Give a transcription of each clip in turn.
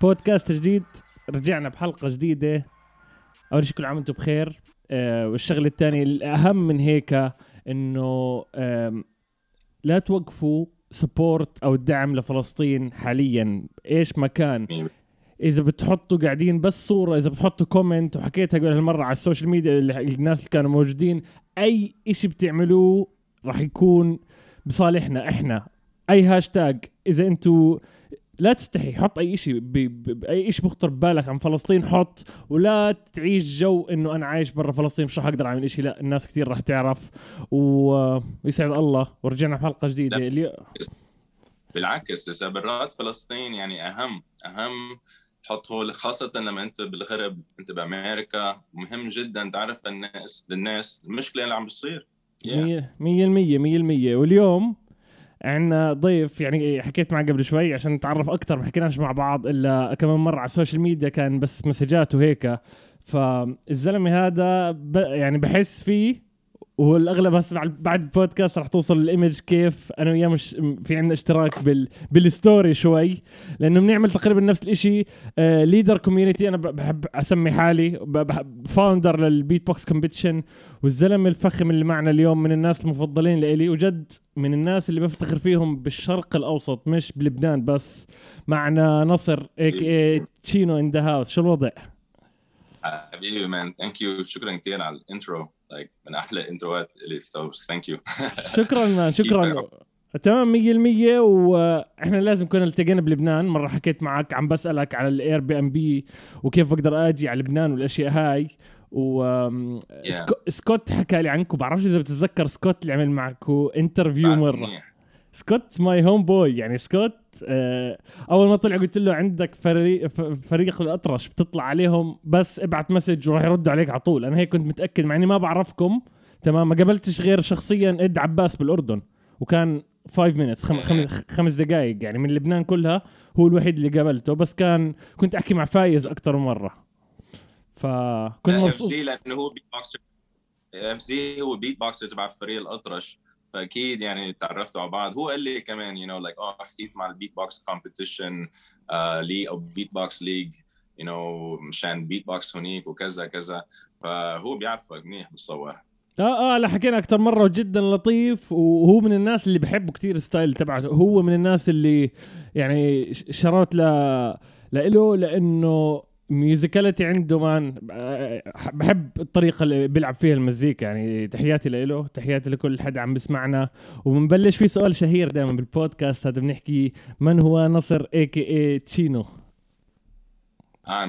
بودكاست جديد رجعنا بحلقة جديدة. اول شيء كل عام وأنتم بخير. آه والشغلة الثانية الأهم من هيك إنه لا توقفوا support أو الدعم لفلسطين حاليا. إيش ما كان. إذا بتحطوا قاعدين بس صورة إذا بتحطوا comment وحكيتها قبل هالمرة على ال social media اللي- الناس اللي كانوا موجودين أي إشي بتعملوه راح يكون بصالحنا إحنا. أي هاشتاج إذا أنتوا لا تستحي حط أي شيء. باي شيء بخطر ببالك عن فلسطين حط ولا تعيش جو إنه أنا عايش برا فلسطين مش راح أقدر أعمل شيء لا الناس كثير راح تعرف ويسعد الله ورجعنا بحلقة جديدة لا. اليوم بالعكس إذا برات فلسطين يعني أهم أهم حطه خاصة لما أنت بالغرب أنت بأمريكا مهم جدا تعرف الناس للناس المشكلة اللي عم بتصير Yeah. مية مية المية مية المية واليوم عندنا ضيف يعني حكيت معه قبل شوي عشان نتعرف أكثر ما حكيناش مع بعض إلا كمان مرة على ال social media كان بس مسجات وهيك. فالزلمة هذا يعني بحس فيه والأغلب هسه بعد البودكاست رح توصل ال image كيف أنا وياه مش في عندنا اشتراك بال بال story شوي لأنه بنعمل تقريبا نفس الإشي. leader community أنا بحب أسمي حالي founder لل beatbox competition والزلمة الفخم اللي معنا اليوم من الناس المفضلين لإلي. وجد من الناس اللي بفتخر فيهم بالشرق الأوسط مش بلبنان بس. معنا نصر a.k.a. Chino in the house شو الوضع؟ حبيبي man thank you شكرا كثير على ال intro like من أحلى انتروات اللي سو thank you شكرا man شكرا. تمام مية المية وإحنا لازم كنا التقينا بلبنان. مرة حكيت معك عم بسألك على ال Airbnb وكيف بقدر آجي على لبنان والأشياء هاي. و Yeah. سكو- سكوت حكى لي عنك وبعرفش إذا بتتذكر سكوت اللي عمل معكو interview مرة. سكوت my homeboy يعني سكوت آه أول ما طلع قلت له عندك فريق فريق الأطرش بتطلع عليهم بس ابعت message وراح يردوا عليك على طول. أنا هيك كنت متأكد مع إني ما بعرفكم تمام؟ ما قابلتش غير شخصيا إد عباس بالأردن وكان 5 minutes خم خم خمس دقائق يعني من لبنان كلها هو الوحيد اللي قابلته. بس كان كنت أحكي مع فايز أكثر من مرة. فكنت إف مبسوط لأنه هو beatboxer FZ هو beatboxer تبع فريق الأطرش. فأكيد يعني تعرفتوا على بعض. هو قال لي كمان you know like آه حكيت مع ال beatbox competition لي أو beatbox league you know مشان بيت بوكس هونيك وكذا كذا. فهو بيعرفك منيح بتصور آه آه لا حكينا أكثر مرة وجدا لطيف وهو من الناس اللي بحبه كتير ال style تبعته. هو من الناس اللي يعني ش- شرط ل لإله لأنه musicality عنده man بحب الطريقة اللي بيلعب فيها المزيكا يعني تحياتي له تحياتي لكل حدا عم بسمعنا. وبنبلش في سؤال شهير دائما بالبودكاست هذا بنحكي من هو نصر a.k.a. Chino؟ آه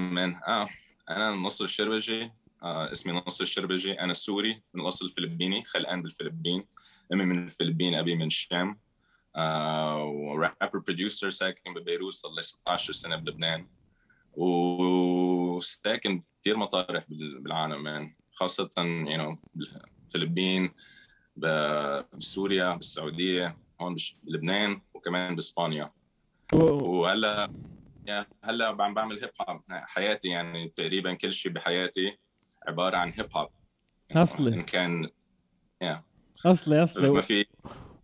آه أنا نصر الشربجي. آه اسمي نصر الشربجي. أنا سوري من الأصل الفلبيني خلقان بالفلبين. أمي من الفلبين أبي من الشام آه و rapper producer ساكن ببيروت صار لي 16 سنة بلبنان. وساكن كثير مطارح بال- بالعالم man خاصة you know بالفلبين بسوريا بالسعودية هون بلبنان وكمان بإسبانيا. وهلأ يا هلأ عم بعمل hip hop حياتي يعني تقريبا كل شيء بحياتي عبارة عن hip hop أصلي. إن كان أصلي ما اصلي في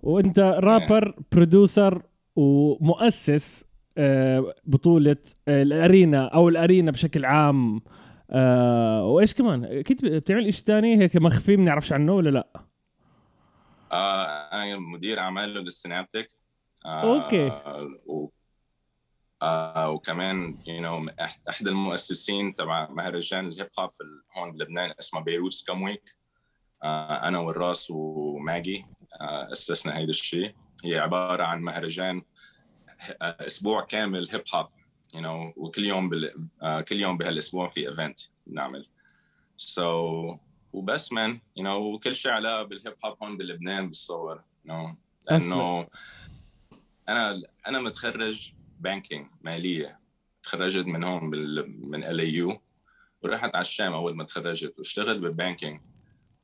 وأنت rapper producer ومؤسس آه، بطولة آه، الأرينا أو الأرينا بشكل عام. آه، وإيش كمان؟ أكيد بتعمل إشي تاني هيك مخفي ما بنعرفش عنه ولا لأ؟ آه أنا مدير اعمال لل Synaptik آه. و آه وكمان you know احد المؤسسين تبع مهرجان ال hip hop هون بلبنان اسمه بيروت سكام week. آه أنا والراس وماجي. آه أسسنا هيدا الشيء هي عبارة عن مهرجان أسبوع كامل hip hop you know وكل يوم بال... آه كل يوم بهالأسبوع في event بنعمل so so, وبس man you know وكل شيء علاقه بال hip hop هون بلبنان بتصور you know لأنه أنا أنا متخرج banking مالية. تخرجت من هون بال... من ال U ورحت على الشام أول ما تخرجت واشتغل بال banking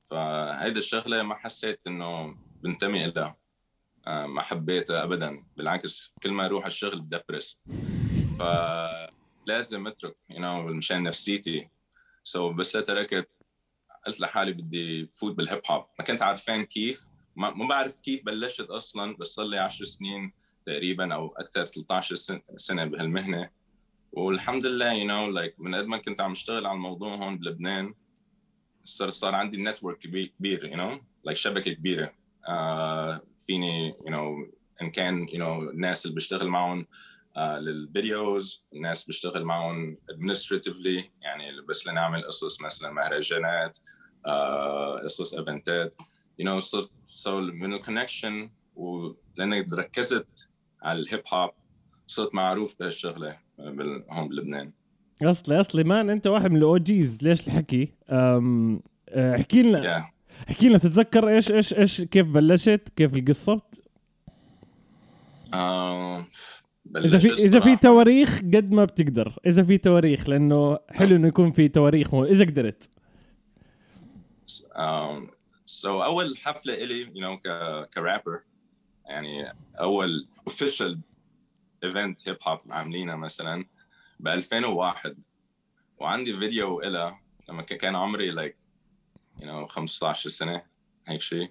فهيدي الشغلة ما حسيت إنه بنتمي لها آه، ما حبيتها ابدا. بالعكس كل ما أروح الشغل بدبرس فلازم أترك you know, مشان نفسيتي. so so بس لا تركت. قلت لحالي بدي فوت بال hip hop ما كنت عارفين كيف. ما, ما بعرف كيف بلشت أصلا بس صار لي 10 سنين تقريبا أو أكثر 13 سن- سنة بهالمهنة. والحمد لله you know like من قد ما كنت عم اشتغل على الموضوع هون بلبنان صار صار عندي network كبير you know like شبكة كبيرة. فيني you know, إن كان you know, الناس اللي بشتغل معهم uh, لل videos الناس بشتغل معهم administratively يعني بس لنعمل قصص مثلا مهرجانات uh, قصص ايفنتات you know so, so من ال connection ولأني ركزت على ال hip hop صرت معروف بهالشغلة هون بلبنان. أصلي أصلي man أنت واحد من ال OGs ليش الحكي؟ احكي لنا. Yeah. احكي لنا تتذكر إيش إيش إيش كيف بلشت؟ كيف القصة؟ آه إذا في إذا في تواريخ قد ما بتقدر. إذا في تواريخ لأنه حلو إنه يكون في تواريخ إذا قدرت. um, so أول حفلة إلي you know ك rapper يعني أول official event hip hop عاملينها مثلا ب 2001 وعندي فيديو إلها لما كان عمري like you know 15 سنة هيك شيء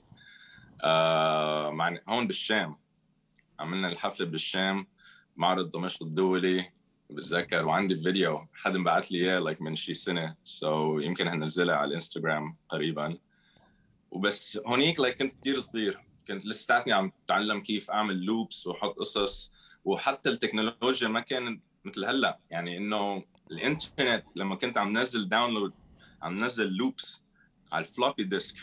آه مع هون بالشام عملنا الحفلة بالشام معرض دمشق الدولي بتذكر وعندي فيديو حدا بعث لي إياه like من شي سنة. so so, يمكن هنزلها على الانستغرام قريبا. وبس هونيك like كنت كثير صغير. كنت لساتني عم اتعلم كيف أعمل loops وأحط قصص. وحتى التكنولوجيا ما كانت مثل هلأ. يعني إنه الإنترنت لما كنت عم نزل download عم نزل loops على ال floppy disk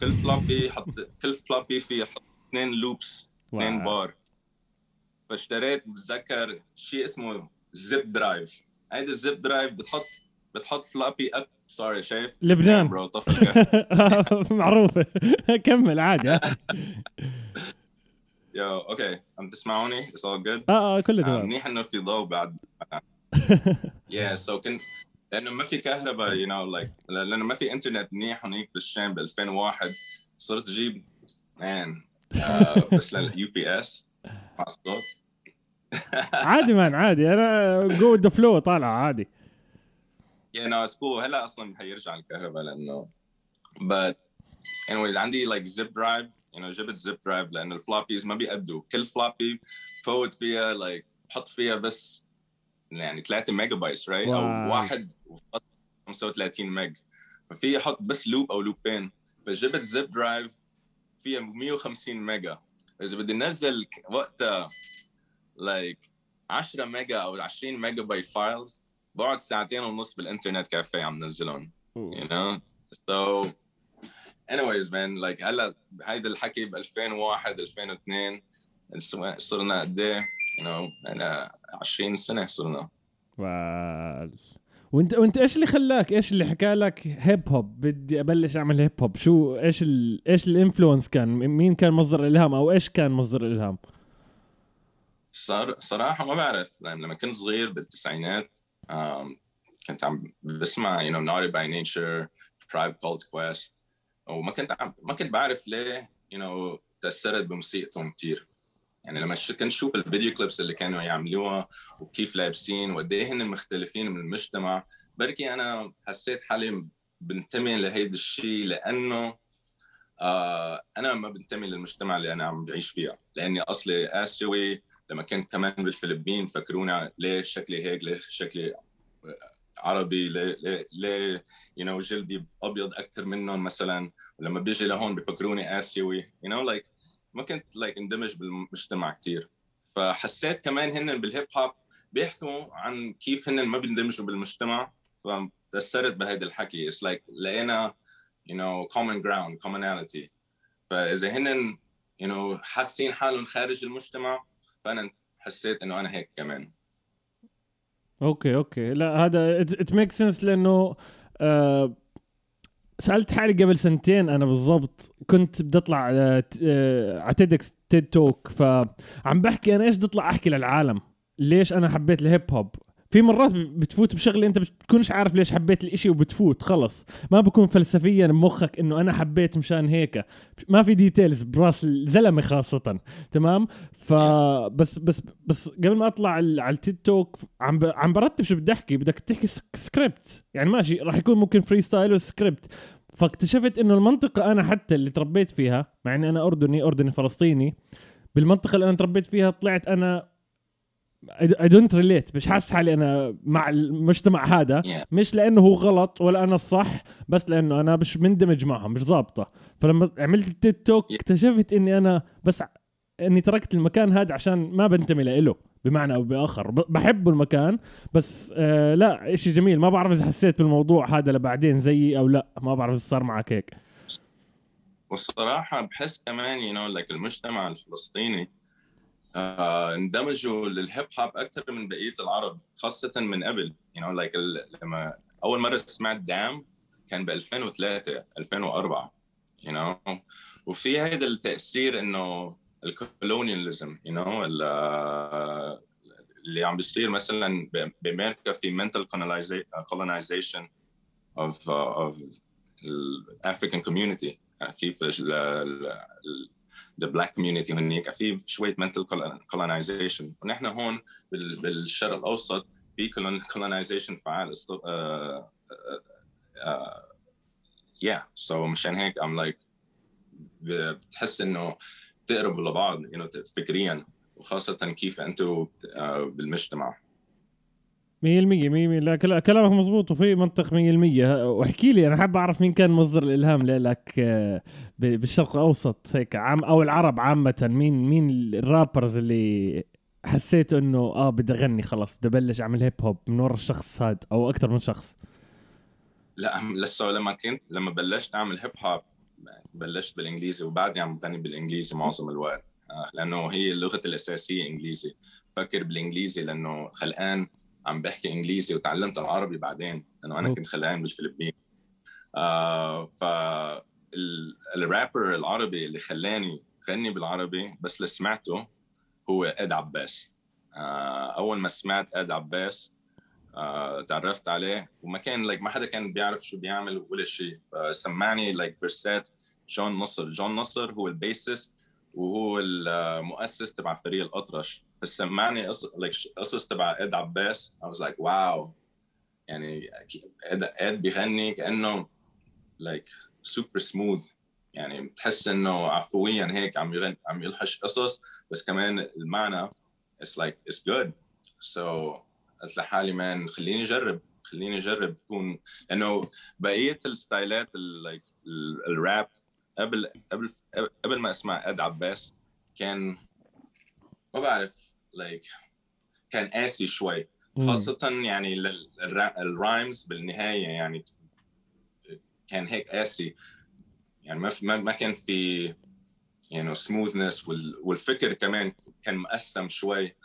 كل floppy حط كل floppy فيه حط اثنين loops اثنين بار فاشتريت بتذكر شيء اسمه zip drive هيدا ال zip drive بتحط بتحط floppy up sorry شايف؟ لبنان. bro معروفة. كمل عادي. you okay عم تسمعوني؟ it's all good؟ آه آه كله تمام. منيح إنه في ضوء بعد. yeah so كنت لأنه ما في كهرباء you know like لأنه ما في انترنت منيح هنيك بالشام ب 2001 صرت أجيب man uh, بس لل UPS مع الصوت. عادي man عادي. أنا go the flow طالع عادي. yeah no it's cool هلأ أصلا حيرجع الكهرباء لأنه but anyways عندي like zip drive you know جبت zip drive لأنه ال floppies ما بيقدوا كل floppy فوت فيها like بحط فيها بس يعني 3 megabyte right أو واحد 35 meg ففي أحط بس loop أو لوبين. فجبت zip drive فيها 150 mega. إذا بدي انزل وقتها like 10 mega أو 20 megabyte files بقعد ساعتين ونص بال internet café عم نزلهم you know so anyways man like هلا هيدا الحكي ب 2001 2002 صرنا قد إيه؟ you know أنا 20 سنة صرنا. wow. وانت وانت إيش اللي خلاك؟ إيش اللي حكى لك hip hop بدي أبلش أعمل hip hop شو إيش ال... إيش ال influence كان؟ مين كان مصدر الالهام أو إيش كان مصدر الالهام صار صراحة ما بعرف. لأن لما كنت صغير بالتسعينات كنت عم بسمع you know Naughty by Nature Tribe Called Quest وما كنت عم ما كنت بعرف ليه you know تأثرت بموسيقتهم كثير يعني لما كنت شوف الفيديو كليبس اللي كانوا يعملوها وكيف لابسين وقد إيه هن مختلفين من المجتمع بركي أنا حسيت حالي بنتمي لهيدا الشيء لأنه آه أنا ما بنتمي للمجتمع اللي أنا عم بعيش فيها لأني أصلي آسيوي لما كنت كمان بالفلبين فكرونا ليه شكلي هيك ليه شكلي عربي ليه ليه, ليه you جلدي أبيض أكثر منهم مثلا ولما بيجي لهون بفكروني آسيوي you know like ما كنت like اندمج بالمجتمع كثير فحسيت كمان هن بال hip hop بيحكوا عن كيف هن ما بيندمجوا بالمجتمع فتاثرت بهذا الحكي. it's like like لقينا you know common ground commonality. فإذا هن you know حاسين حالهم خارج المجتمع فأنا حسيت إنه أنا هيك كمان. okay okay. لا هذا it make sense لأنه آه سألت حالي قبل سنتين أنا بالضبط. كنت بدي أطلع على TEDx TED Talk فعم بحكي أنا إيش بدي أطلع أحكي للعالم؟ ليش أنا حبيت ال hip hop في مرات بتفوت بشغلة أنت بتكونش عارف ليش حبيت الإشي وبتفوت خلص. ما بكون فلسفيا بمخك إنه أنا حبيت مشان هيك. ما في details براس الزلمة خاصة تمام؟ فبس بس بس قبل ما أطلع على ال TED Talk عم. عم برتب شو بدي أحكي. بدك تحكي سكريبت يعني ماشي راح يكون ممكن freestyle و script فاكتشفت إنه المنطقة أنا حتى اللي تربيت فيها مع إني أنا أردني أردني فلسطيني بالمنطقة اللي أنا تربيت فيها طلعت أنا I don't relate مش حاسس حالي أنا مع المجتمع هذا. Yeah. مش لأنه هو غلط ولا أنا الصح بس لأنه أنا مش مندمج معهم مش ظابطة. فلما عملت التيك توك. اكتشفت إني أنا بس إني تركت المكان هذا عشان ما بنتمي له بمعنى أو بآخر. ب- بحبه المكان بس آه لا إشي جميل. ما بعرف إذا حسيت بالموضوع هذا لبعدين زيي أو لا. ما بعرف إذا صار معك هيك. والصراحة بحس كمان you know like المجتمع الفلسطيني اندمجوا للهيب هوب أكثر من بقية العرب خاصة من قبل. You know like لما أول مرة سمعت دام كان ب 2003 2004 you know? وفي هذا التأثير إنه الكولونياليزم you know ال- آه، اللي عم بيصير مثلا ب- بأمريكا في mental coloniza- colonization of uh, of African community. في the black community هنيك. في mental colon- colonization. ونحن هون بال- بالشرق الأوسط في colonization فعال. آه، آه، آه، yeah. So مشان هيك I'm like بتحس إنه تقربوا لبعض you know فكريا وخاصة كيف أنتم آه، بالمجتمع. 100% 100% لا كلا- كلامك مزبوط وفي منطق 100% واحكي لي أنا حاب أعرف مين كان مصدر الإلهام لك آه، بالشرق الأوسط هيك عام أو العرب عامة. مين مين الرابرز اللي حسيت إنه آه بدي أغني خلص بدي أبلش أعمل هيب هوب من ورا الشخص هذا أو أكثر من شخص؟ لا لسه لما كنت. لما بلشت أعمل هيب هوب بلشت بالإنجليزي وبعدني عم بغني بالإنجليزي معظم الوقت. آه، لأنه هي لغتي الأساسية إنجليزي. بفكر بالإنجليزي لأنه خلقان عم بحكي إنجليزي وتعلمت العربي بعدين لأنه أنا. كنت خلقان بالفلبين. آه ف ال- الرابر العربي اللي خلاني غني بالعربي بس اللي سمعته هو إد عباس. آه أول ما سمعت إد عباس آه، تعرفت عليه وما كان like ما حدا كان بيعرف شو بيعمل ولا شيء. فسمعني like verse ات جون نصر. جون نصر هو ال bassist وهو المؤسس تبع فريق الأطرش. فسمعني قص like قصص تبع اد عباس. I was like wow يعني اد اد بيغني كأنه like super smooth يعني بتحس إنه عفويا هيك عم يغني عم يلحش قصص. بس كمان المعنى it's like it's good. So قلت لحالي man خليني أجرب خليني أجرب تكون لأنه بقية الستايلات ال- الراب قبل قبل قبل ما أسمع اد عباس كان ما بعرف like كان قاسي شوي. خاصة يعني ال rhymes بالنهاية يعني كان هيك قاسي. يعني ما ما كان في يعني smoothness والفكر كمان كان مقسم شوي.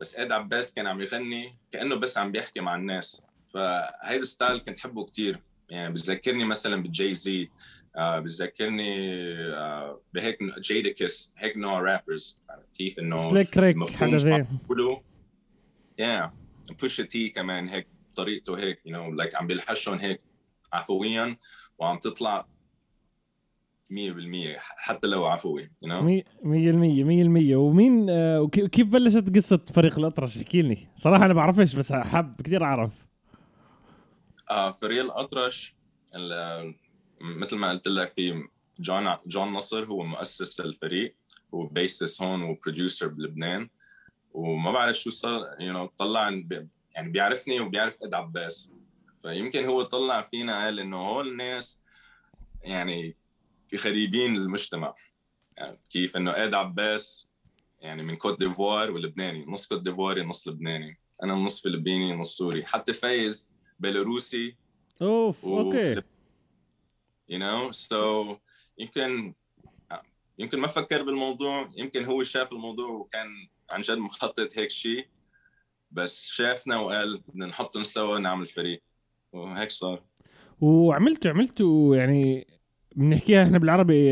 بس إد عباس كان عم يغني كأنه بس عم بيحكي مع الناس. فهيدا ال style كنت حبه كتير. يعني بتذكرني مثلا بال Jay-Z بتذكرني آه بهيك جيدكس هيك نوع rappers كيف إنه سليك ريك حدا زي يا بوش تي كمان هيك طريقته هيك يو نو لايك عم بيلحشهم هيك عفويا وعم تطلع 100% حتى لو عفوي يو نو مية مية المية مية المية ومين آه وكي- كيف بلشت قصة فريق الأطرش؟ احكي لي. صراحة أنا بعرفش بس حاب كثير أعرف. آه فريق الأطرش ال- مثل ما قلت لك في جون جون نصر هو مؤسس الفريق هو bassist هون و producer بلبنان. وما بعرف شو صار you know طلع ب- يعني بيعرفني وبيعرف إد عباس. فيمكن هو طلع فينا قال إنه هول الناس يعني في غريبين للمجتمع. يعني كيف إنه إد عباس يعني من كوت ديفوار ولبناني نص كوت ديفواري نص لبناني. أنا نص فلبيني نص سوري. حتى فايز بيلاروسي أوف و- okay. You know? So يمكن يمكن ما فكر بالموضوع يمكن هو شاف الموضوع وكان عن جد مخطط هيك شيء بس شافنا وقال بدنا نحطهم سوا نعمل فريق. وهيك صار. وعملتوا عملتوا يعني بنحكيها إحنا بالعربي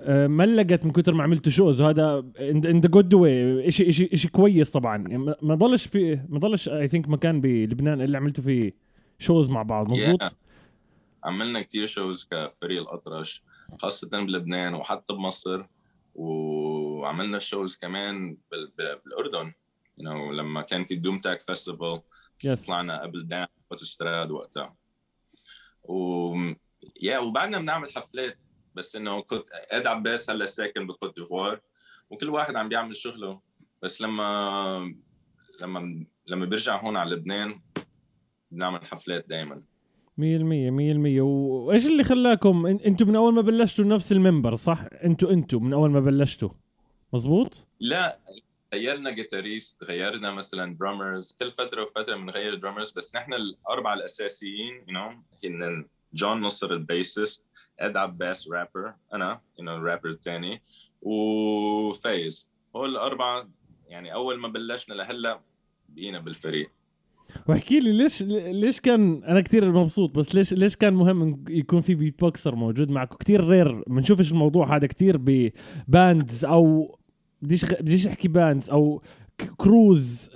آه، ملقت من كثر ما عملتوا shows. وهذا in the good way شيء شيء شيء كويس طبعا. يعني ما ضلش في ما ضلش I think مكان بلبنان اللي عملتوا فيه shows مع بعض. مزبوط Yeah. عملنا كتير shows كفريق الأطرش خاصة بلبنان وحتى بمصر وعملنا shows كمان بال- بال- بالأردن. You know, لما كان في دوم تاك festival Yes. طلعنا قبل دام اوتوستراد وقتها. و yeah وبعدنا بنعمل حفلات بس إنه كنت اد عباس هلأ ساكن بكوت ديفوار وكل واحد عم بيعمل شغله. بس لما لما لما بيرجع هون على لبنان بنعمل حفلات دائما 100% 100% وإيش اللي خلاكم أنتم من أول ما بلشتوا نفس ال member صح؟ أنتم أنتم من أول ما بلشتوا. مزبوط؟ لا غيرنا guitarist غيرنا مثلا drummers كل فترة وفترة بنغير drummers بس نحن الأربعة الأساسيين you know هن جون نصر ال bassist اد عباس رابر أنا you know ال rapper الثاني وفايز هول الأربعة يعني أول ما بلشنا لهلأ بقينا بالفريق. واحكي لي ليش ليش كان أنا كثير مبسوط بس ليش ليش كان مهم يكون في beatboxer موجود معكم كثير rare بنشوفش الموضوع هذا كثير ب bands أو بديش بديش أحكي bands أو crews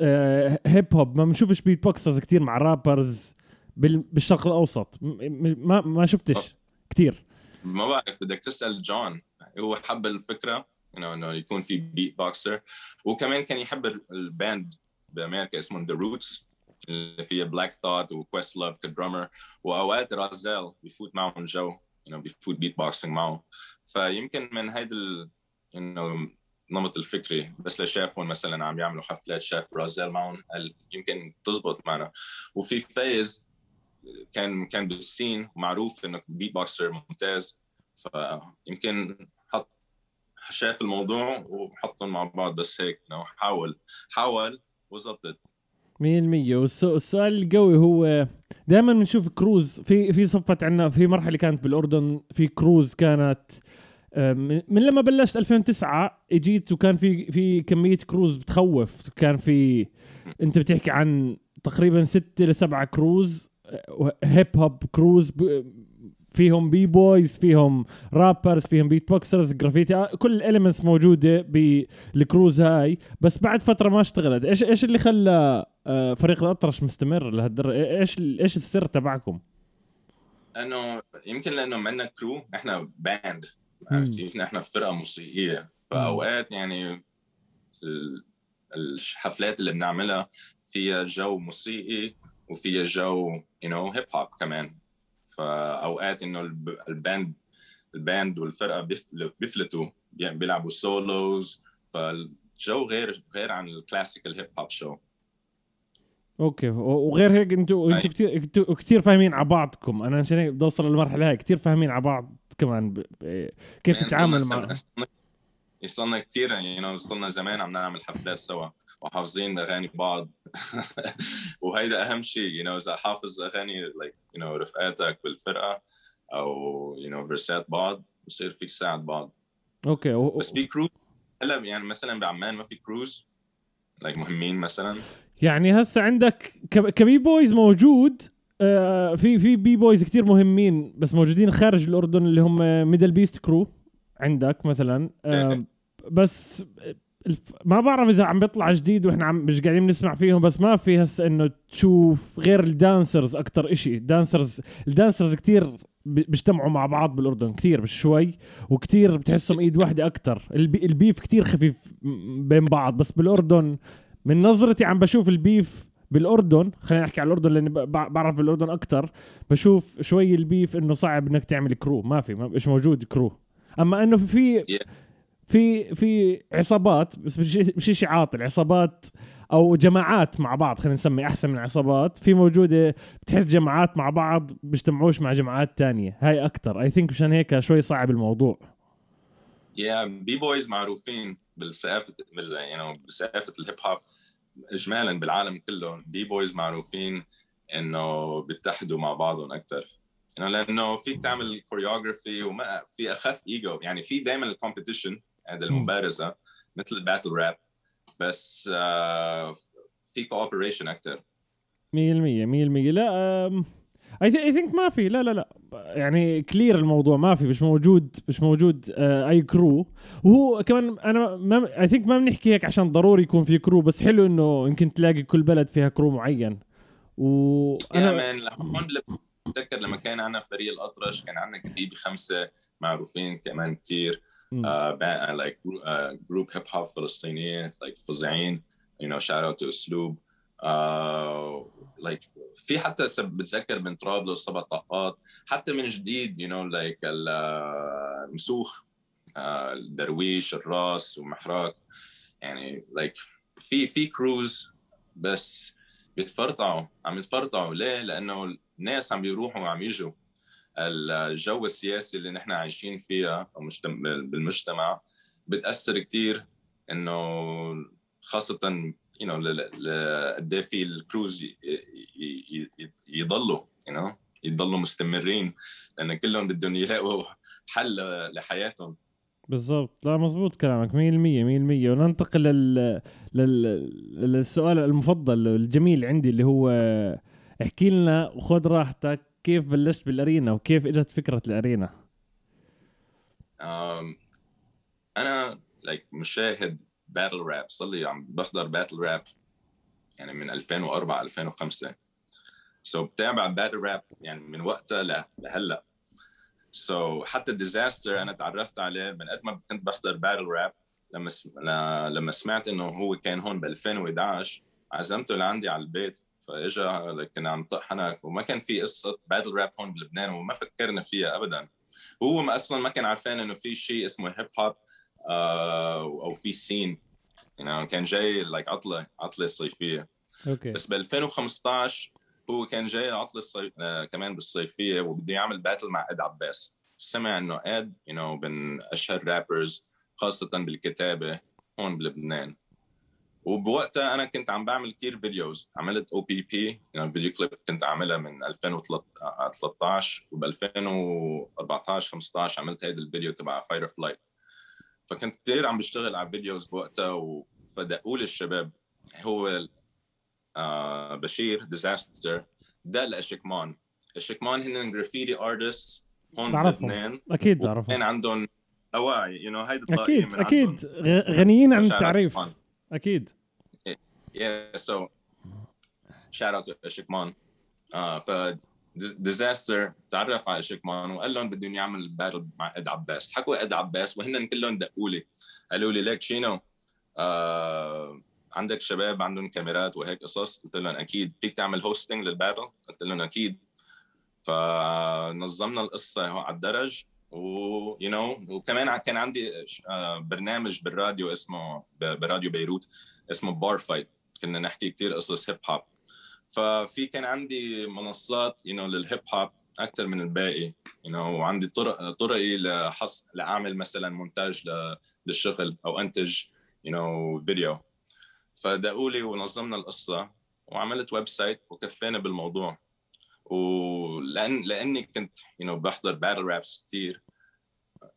hip hop ما بنشوفش beatboxers كثير مع rappers بالشرق الأوسط. ما ما شفتش كثير ما بعرف بدك تسأل جون هو حب الفكرة انه إنه يكون في beatboxer وكمان كان يحب ال band بأمريكا اسمه The Roots اللي فيها Black Thought و Questlove ك drummer واوقات Rahzel بيفوت معهم جو you know, بيفوت beatboxing معه فيمكن من هيدا ال... انه النمط الفكري بس لشافهم مثلا عم يعملوا حفلات شاف Rahzel معهم يمكن تزبط معنا. وفي فايز كان كان بال scene ومعروف إنه beatboxer ممتاز. فيمكن حط شاف الموضوع وحطهم مع بعض بس هيك حاول حاول وزبطت. 100% والسؤال القوي هو دائما بنشوف crews في في صفت عنا في مرحلة كانت بالأردن في crews كانت من لما بلشت 2009 إجيت وكان في في كمية crews بتخوف. كان في أنت بتحكي عن تقريبا ستة لسبعة crews hip hop crews فيهم b-boys فيهم rappers فيهم beatboxers graffiti كل ال elements موجودة بال crews هاي. بس بعد فترة ما اشتغلت. إيش إيش اللي خلى آه، فريق الأطرش مستمر لهالدرجه إيش إيش السر تبعكم؟ أنه يمكن لأنه عندنا crew إحنا band عرفت كيف؟ نحن فرقة موسيقية. فأوقات يعني الحفلات اللي بنعملها فيها جو موسيقي وفيها جو you know hip hop كمان. فأوقات إنه ال band ال band والفرقة بيفلتوا. بيلعبوا solos فالجو غير غير عن ال classical hip hop show okay. وغير هيك أنتوا أنتوا كثير أنتوا كثير فاهمين على بعضكم. أنا عشان هيك بدي اوصل للمرحلة هاي. كثير فاهمين على بعض كمان ب... كيف يعني تتعامل مع صرنا كثير يعني صرنا زمان عم نعمل حفلات سوا وحافظين أغاني بعض. وهيدا أهم شيء you know إذا حافظ أغاني like you know رفقاتك بالفرقة أو you know فيرسات بعض بصير فيك تساعد بعض. okay. و... بس في crews هلا يعني مثلا بعمان ما في crews like مهمين مثلا. يعني هسه عندك ك b-boys موجود آه في في b-boys كثير مهمين بس موجودين خارج الأردن اللي هم Middle Beast crew عندك مثلا آه بس ما بعرف إذا عم بيطلع جديد وإحنا عم مش قاعدين نسمع فيهم بس ما في هسه إنه تشوف غير ال dancers أكثر إشي. ال dancers ال dancers كثير بيجتمعوا مع بعض بالأردن كثير مش شوي وكثير بتحسهم إيد واحدة أكثر ال beef كثير خفيف بين بعض بس بالأردن من نظرتي عم بشوف ال beef بالأردن خلينا نحكي على الأردن لأني بعرف الاردن أكثر بشوف شوي ال beef إنه صعب إنك تعمل crew ما في مش موجود crew أما إنه في في في عصابات بس مش مش شيء عاطل عصابات أو جماعات مع بعض خلينا نسمي أحسن من عصابات في موجودة بتحس جماعات مع بعض بيجتمعوش مع جماعات تانية. هاي أكثر I think مشان هيك شوي صعب الموضوع. yeah b-boys معروفين. بالثقافة يعني بثقافة ال hip hop اجمالا بالعالم كله. بي بويز معروفين إنه بيتحدوا مع بعضهم أكثر يعني لأنه فيك تعمل كوريوغرافي وما في أخف ايجو يعني في دائما الكومبيتيشن هذا المبارزة مثل الباتل راب بس uh, في كوبريشن أكثر 100% 100% لا اي ثينك ما في. لا لا لا. يعني كلير الموضوع ما في مش موجود مش موجود آه أي كرو وهو كمان أنا ما I think ما بنحكي هيك عشان ضروري يكون في crew بس حلو إنه يمكن تلاقي كل بلد فيها crew معين. وأنا هون بتذكر لما كان عندنا فريق الأطرش كان عندنا كتيبه خمسه معروفين كمان كثير like group hip hop فلسطينية like فظيعين. You know shout out to أسلوب. like في حتى بتذكر من طرابلس سبع طاقات حتى من جديد you know like المسوخ الدرويش الراس ومحراك يعني like في في crews بس بيتفرطعوا عم يتفرطعوا ليه؟ لأنه الناس عم بيروحوا وعم يجوا الجو السياسي اللي نحن عايشين فيها بالمجتمع بتأثر كثير إنه خاصة you know قد إيه في ال crews يضلوا you know يضلوا مستمرين لأن كلهم بدهم يلاقوا حل لحياتهم. بالضبط. لا مزبوط كلامك 100% 100% وننتقل لل... لل... للسؤال المفضل الجميل عندي اللي هو احكي لنا وخذ راحتك كيف بلشت بال arena وكيف إجت فكرة ال arena؟ um, أنا like مشاهد battle rap صار لي عم بحضر battle rap يعني من 2004 2005 so, بتابع battle rap يعني من وقتها لهلأ. so, حتى ديزاستر أنا تعرفت عليه من قد ما كنت بحضر battle rap لما لما سمعت إنه هو كان هون ب 2011 عزمته لعندي على البيت فإجا كنا عم طحنك وما كان في قصة battle rap هون بلبنان وما فكرنا فيها ابدا. هو ما أصلا ما كان عارفين إنه في شيء اسمه hip hop أو في scene. يعني كان جاي like عطله عطله صيفيه okay. بس ب 2015 هو كان جاي عطله الصيف آه كمان بالصيفية وبده يعمل battle مع إد عباس. سمع إنه إد you know من أشهر rappers خاصة بالكتابة هون بلبنان. وبوقتها أنا كنت عم بعمل كثير videos عملت أو بي بي يعني video clip كنت عاملها من 2013 وب 2014 15 عملت هيدا الفيديو تبع فاير فلايت فكنت كثير عم بشتغل على videos بوقتها فدقوا لي الشباب هو آه بشير ديزاستر دق لاشكمان اشكمان هن graffiti artists هون بلبنان أكيد بعرفهم. عندهم أواعي you know هيدي أكيد أكيد. غنيين عن التعريف. أكيد. Yeah so shout out to uh, ف ديزاستر تعرف على شكمان وقال لهم بدهم يعمل battle مع إد عباس. حكوا إد عباس وهن كلهم دقوا لي قالوا لي ليك شينو آه عندك شباب عندهم كاميرات وهيك قصص. قلت لهم أكيد. فيك تعمل hosting لل battle قلت لهم أكيد. فنظمنا القصة على الدرج. و you know وكمان كان عندي آه، برنامج بالراديو اسمه براديو بيروت اسمه بار فايت كنا نحكي كثير قصص hip hop ففي كان عندي منصات you know, لل hip hop أكثر من الباقي you you know, وعندي طرق طرقي لحص لأعمل مثلا مونتاج للشغل أو أنتج you know فيديو فدقوا لي ونظمنا القصة وعملت website وكفينا بالموضوع. ولان لأني كنت you know, بحضر battle raps كثير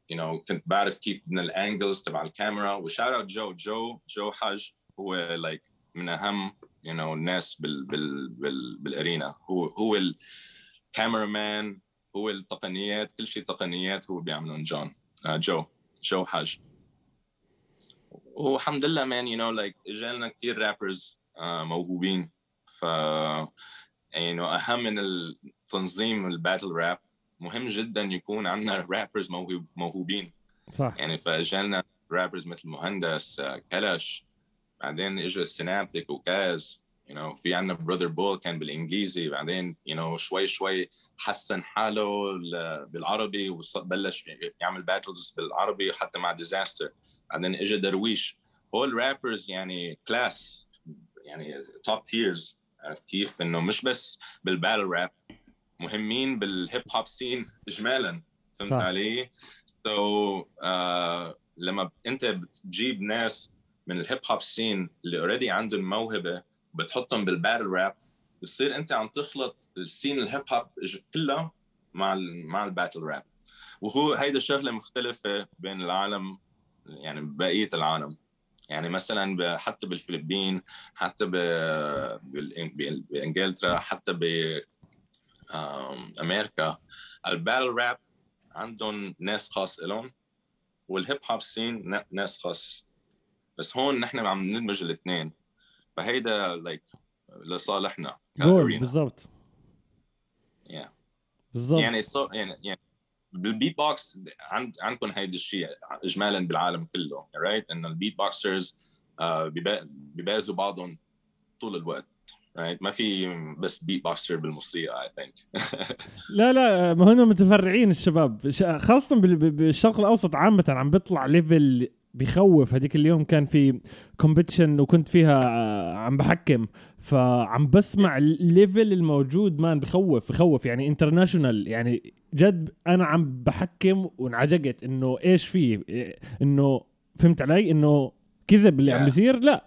you know كنت بعرف كيف من ال angles تبع الكاميرا و shout out جو جو جو حج هو like من أهم you know الناس بال بال بال بال arena. هو هو ال cameraman هو التقنيات كل شيء تقنيات هو بيعملون. جون آه جو جو حاج. والحمد لله man you know like إجالنا كثير rappers آه موهوبين. ف يعني أهم من التنظيم ال battle rap مهم جدا يكون عندنا rappers موهوبين. صح. يعني فإجالنا rappers مثل مهندس آه، كلش. بعدين اجى السينابتيك وكاز you know في عندنا براذر بول كان بالإنجليزي بعدين you know شوي شوي حسن حاله بالعربي وبلش يعمل battles بالعربي حتى مع ديزاستر بعدين اجى درويش هول rappers يعني class يعني top tiers عرفت كيف إنه مش بس بال battle rap مهمين بال hip hop scene اجمالا فهمت صح. علي؟ so, uh, لما أنت بتجيب ناس من ال hip hop scene اللي already عندهم موهبه بتحطهم بال battle rap بتصير أنت عم تخلط ال scene ال hip hop كلها مع مع ال battle rap وهو هيدا الشغله مختلفة بين العالم يعني بقية العالم. يعني مثلا حتى بالفلبين حتى بإنجلترا حتى ب أمريكا. ال battle rap عندهم ناس خاص لهم وال hip hop scene ناس خاص. بس هون نحن عم ندمج الاثنين. فهيدا like لصالحنا جول بالضبط. Yeah. بالضبط. يعني so يعني يعني بالبيت بوكس عند عندكم هيدا الشيء اجمالا بالعالم كله right إنه ال beatboxers بيبازوا بعضهم طول الوقت right ما في بس beatboxer بالموسيقى I think لا لا ما هم متفرعين الشباب. خاصة بالشرق الأوسط عامة عم بيطلع level بخوف هذيك اليوم كان في competition وكنت فيها آه، عم بحكم. فعم بسمع ال level الموجود man بخوف بخوف. يعني international يعني جد أنا عم بحكم وانعجقت إنه إيش في إنه فهمت علي؟ إنه كذب اللي عم بيصير؟ لا.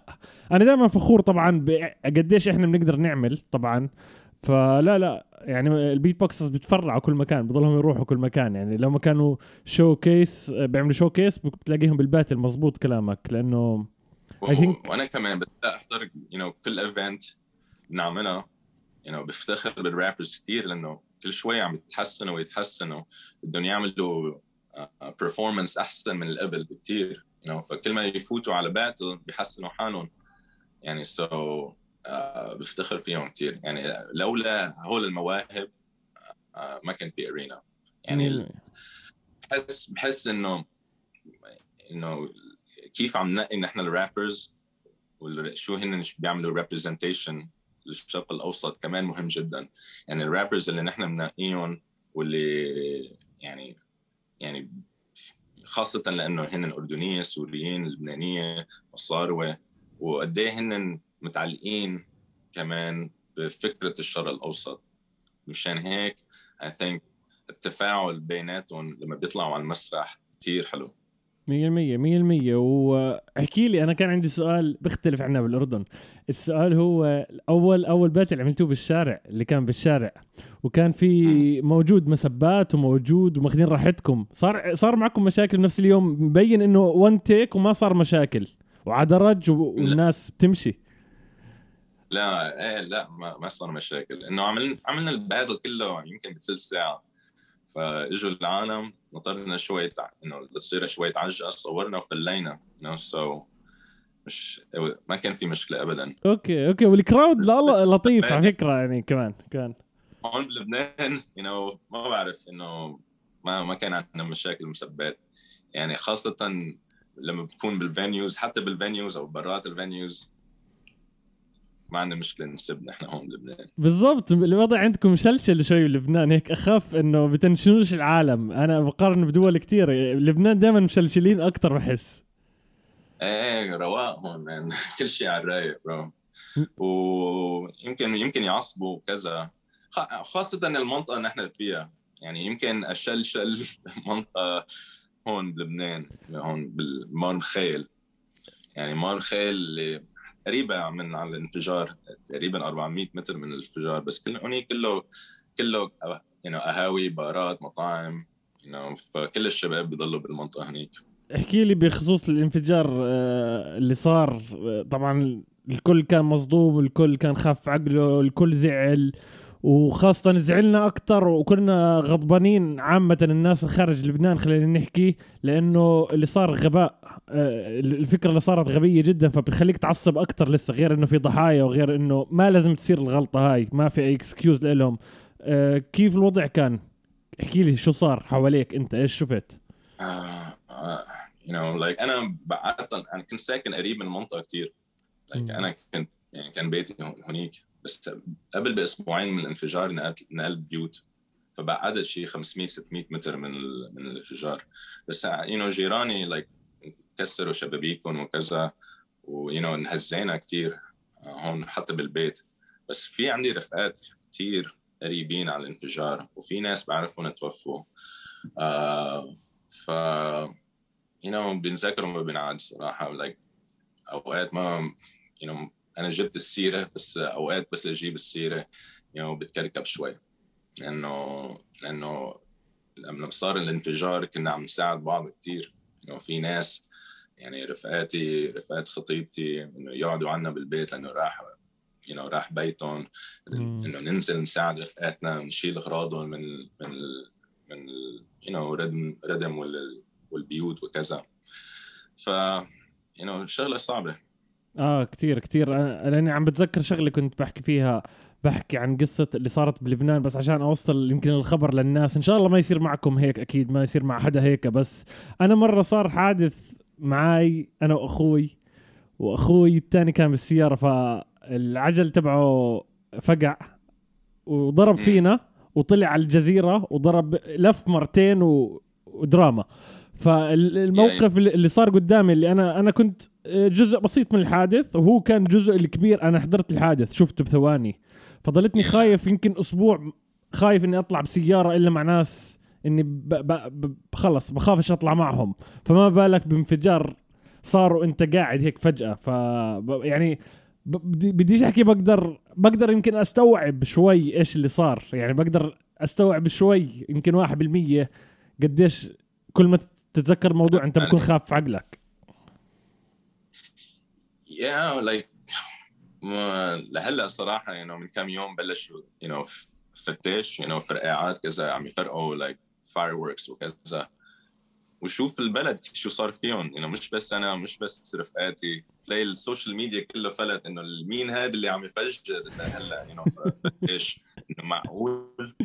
أنا دائما فخور طبعا بقديش إحنا بنقدر نعمل طبعا. فلا لا يعني ال beatboxers بتفرعوا كل مكان بضلهم يروحوا كل مكان يعني لو ما كانوا showcase بيعملوا showcase بتلاقيهم بال battle مزبوط كلامك لأنه I think وأنا كمان بس احضر you know كل event بنعملها you know بفتخر بال rappers كثير لأنه كل شوي عم يتحسنوا ويتحسنوا بدهم يعملوا performance uh, أحسن من القبل بكثير you know فكل ما يفوتوا على battle بيحسنوا حالهم يعني so so, بفتخر فيهم كثير يعني لولا هول المواهب uh, ما كان في ارينا يعني بحس بحس إنه إنه كيف عم ننقي نحن ال rappers وشو هن بيعملوا representation للشرق الأوسط كمان مهم جدا. يعني ال rappers اللي نحن بنقيهم واللي يعني يعني خاصة لأنه هن أردنية سوريين لبنانية مصاروة وقد إيه هن متعلقين كمان بفكرة الشرق الأوسط. مشان هيك I think التفاعل بيناتهم لما بيطلعوا على المسرح كثير حلو. مية المية مية المية. واحكي لي أنا كان عندي سؤال بيختلف عنا بالأردن. السؤال هو أول أول باتل عملتوه بالشارع اللي كان بالشارع. وكان في موجود مسبات وموجود وماخذين راحتكم. صار صار معكم مشاكل بنفس اليوم؟ مبين إنه وان تيك وما صار مشاكل. وعدرج والناس بتمشي. لا إيه لا ما, ما صار مشاكل. إنه عملنا عملنا ال battle كله يمكن بثلث ساعة. فإجوا العالم نطرنا شوي إنه تصير شوي عجقه صورنا وفلينا know so مش ما كان في مشكلة ابدا. okay okay وال crowd لطيف على فكرة يعني كمان كان هون بلبنان you know ما بعرف إنه ما ما كان عندنا مشاكل مسبات. يعني خاصة لما بتكون بال venues حتى بال venues أو برات ال venues ما عندنا مشكلة نسب نحن هون بلبنان بالضبط الوضع عندكم مشلشل شوي بلبنان هيك أخف إنه بتنشنوش العالم. أنا بقارن بدول كتير لبنان دائما مشلشلين أكثر بحس. إيه رواق هون man كل شيء على الرايق bro ويمكن يمكن يعصبوا وكذا خاصة المنطقة اللي نحن فيها. يعني يمكن الشلشل منطقة هون بلبنان هون بالمار مخيل يعني مار مخيل اللي قريبه من على الانفجار تقريبا 400 متر من الانفجار بس كل هونيك كله كله يعني قهاوي بارات مطاعم know, فكل الشباب بيضلوا بالمنطقة هنيك احكي لي بخصوص الانفجار آه، اللي صار. آه، طبعا الكل كان مصدوم الكل كان خاف عقله الكل زعل. وخاصة زعلنا أكثر وكنا غضبانين عامة الناس خارج لبنان خلينا نحكي لأنه اللي صار غباء آه، الفكرة اللي صارت غبية جدا فبتخليك تعصب أكثر لسه غير إنه في ضحايا وغير إنه ما لازم تصير الغلطة هاي ما في أي اكسكيوز لهم آه، كيف الوضع كان؟ احكي لي شو صار حواليك أنت إيش شفت؟ uh, you know like أنا بعدت أنا كنت ساكن قريب من المنطقة كثير like أنا كنت يعني كان بيتي هونيك بس قبل بأسبوعين من الانفجار نقلت بيوت فبعدت شيء 500 600 متر من من الانفجار. بس you know جيراني like كسروا شبابيكهم وكذا و you know انهزينا كثير هون حتى بالبيت. بس في عندي رفقات كثير قريبين على الانفجار وفي ناس بعرفهم توفوا. آه ف you know بينذكروا ما بينعاد صراحة. like أوقات ما you know أنا جبت السيرة بس أوقات بس أجيب السيرة know بتكركب شوي. لأنه لأنه لما صار الانفجار كنا عم نساعد بعض كثير know في ناس يعني رفقاتي رفقات خطيبتي إنه يقعدوا عنا بالبيت لأنه راح you know راح بيتهم. إنه ننزل نساعد رفقاتنا نشيل أغراضهم من من من you know ردم ردم والبيوت وكذا. ف you know شغلة صعبة. آه كثير كثير. لأني عم بتذكر شغلة كنت بحكي فيها بحكي عن قصة اللي صارت بلبنان بس عشان أوصل يمكن الخبر للناس. إن شاء الله ما يصير معكم هيك أكيد ما يصير مع حدا هيك بس أنا مرة صار حادث معي أنا وأخوي وأخوي الثاني كان بالسيارة فالعجل تبعه فقع وضرب فينا وطلع على الجزيرة وضرب لف مرتين ودراما. فالموقف اللي اللي صار قدامي اللي أنا أنا كنت آه، جزء بسيط من الحادث وهو كان جزء الكبير. أنا حضرت الحادث شفته بثواني. فضلتني خايف يمكن أسبوع خايف إني أطلع بسيارة إلا مع ناس إني ب ب ب خلص بخافش أطلع معهم. فما بالك بانفجار صار وانت قاعد هيك فجأة. ف يعني بديش أحكي بقدر بقدر يمكن أستوعب شوي إيش اللي صار. يعني بقدر أستوعب شوي يمكن واحد بالمية قديش كل ما تتذكر موضوع انت بكون خاف في عقلك. Yeah like ما لهلا صراحة you know, من كم يوم بلشوا you know فتش you know فرقعات كذا عم يفرقعوا like fireworks وكذا. وشوف البلد شو صار فيهم you know, مش بس أنا مش بس رفقاتي. تلاقي ال social media كله فلت إنه مين هذا اللي عم يفجر هلا فتش إنه معقول.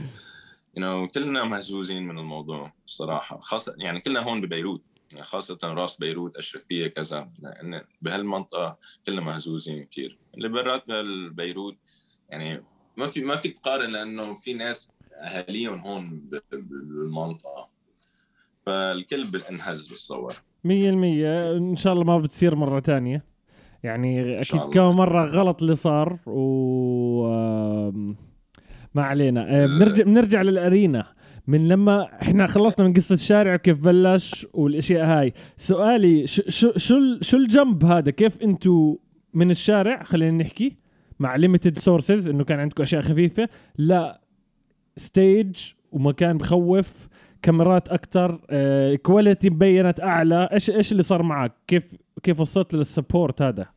You know كلنا مهزوزين من الموضوع الصراحة خاصة يعني كلنا هون ببيروت يعني خاصة راس بيروت أشرفية كذا لأن بهالمنطقة كلنا مهزوزين كثير اللي برات بيروت يعني ما في ما في تقارن لأنه في ناس أهاليهم هون بالمنطقة. فالكل بالانهز بتصور مية المية. إن شاء الله ما بتصير مرة تانية. يعني أكيد. كم مرة غلط اللي صار و ما علينا. آه، بنرجع بنرجع للأرينا. من لما إحنا خلصنا من قصة الشارع وكيف بلش والأشياء هاي. سؤالي شو شو شو, شو ال jump هذا؟ كيف أنتو من الشارع خلينا نحكي مع limited sources إنه كان عندكم أشياء خفيفة لا stage ومكان بخوف كاميرات أكثر quality مبينت أعلى إيش إيش اللي صار معك؟ كيف كيف وصلت لل support هذا؟ آه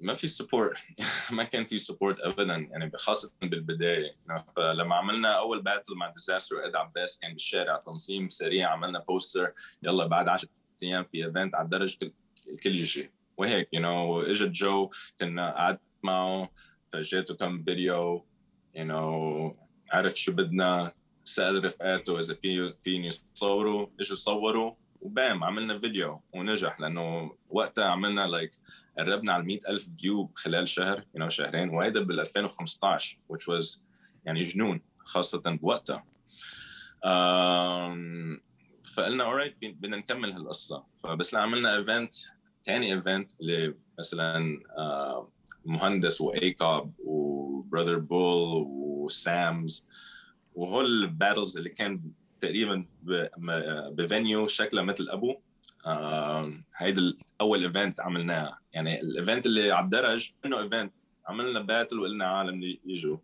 ما في support ما كان في support ابدا يعني خاصة بالبداية فلما عملنا أول battle مع ديزاستر واد عباس كان بالشارع تنظيم سريع عملنا بوستر يلا بعد 10 أيام في event على الدرج كل- الكل يجي وهيك you know إجت جو كنا قعدت معه فجيته كم فيديو you know عرف شو بدنا سأل رفقاته إذا في فيني يصوروا. إجوا صوروا. و bam عملنا فيديو ونجح لأنه وقتها عملنا like like قربنا على 100 ألف view خلال شهر you know, شهرين وهيدا بال 2015 which was يعني جنون خاصة بوقتها. um, فقلنا alright في بدنا نكمل هالقصة. فبس عملنا event تاني event اللي مثلا مهندس وأيكاب وبراذر بول وسامز وهول ال battles اللي كان تقريبا ب- م- ب venue شكلها مثل أبو. آه، هيدا أول event عملناه. يعني ال event اللي على الدرج إنه event عملنا battle وقلنا عالم يجوا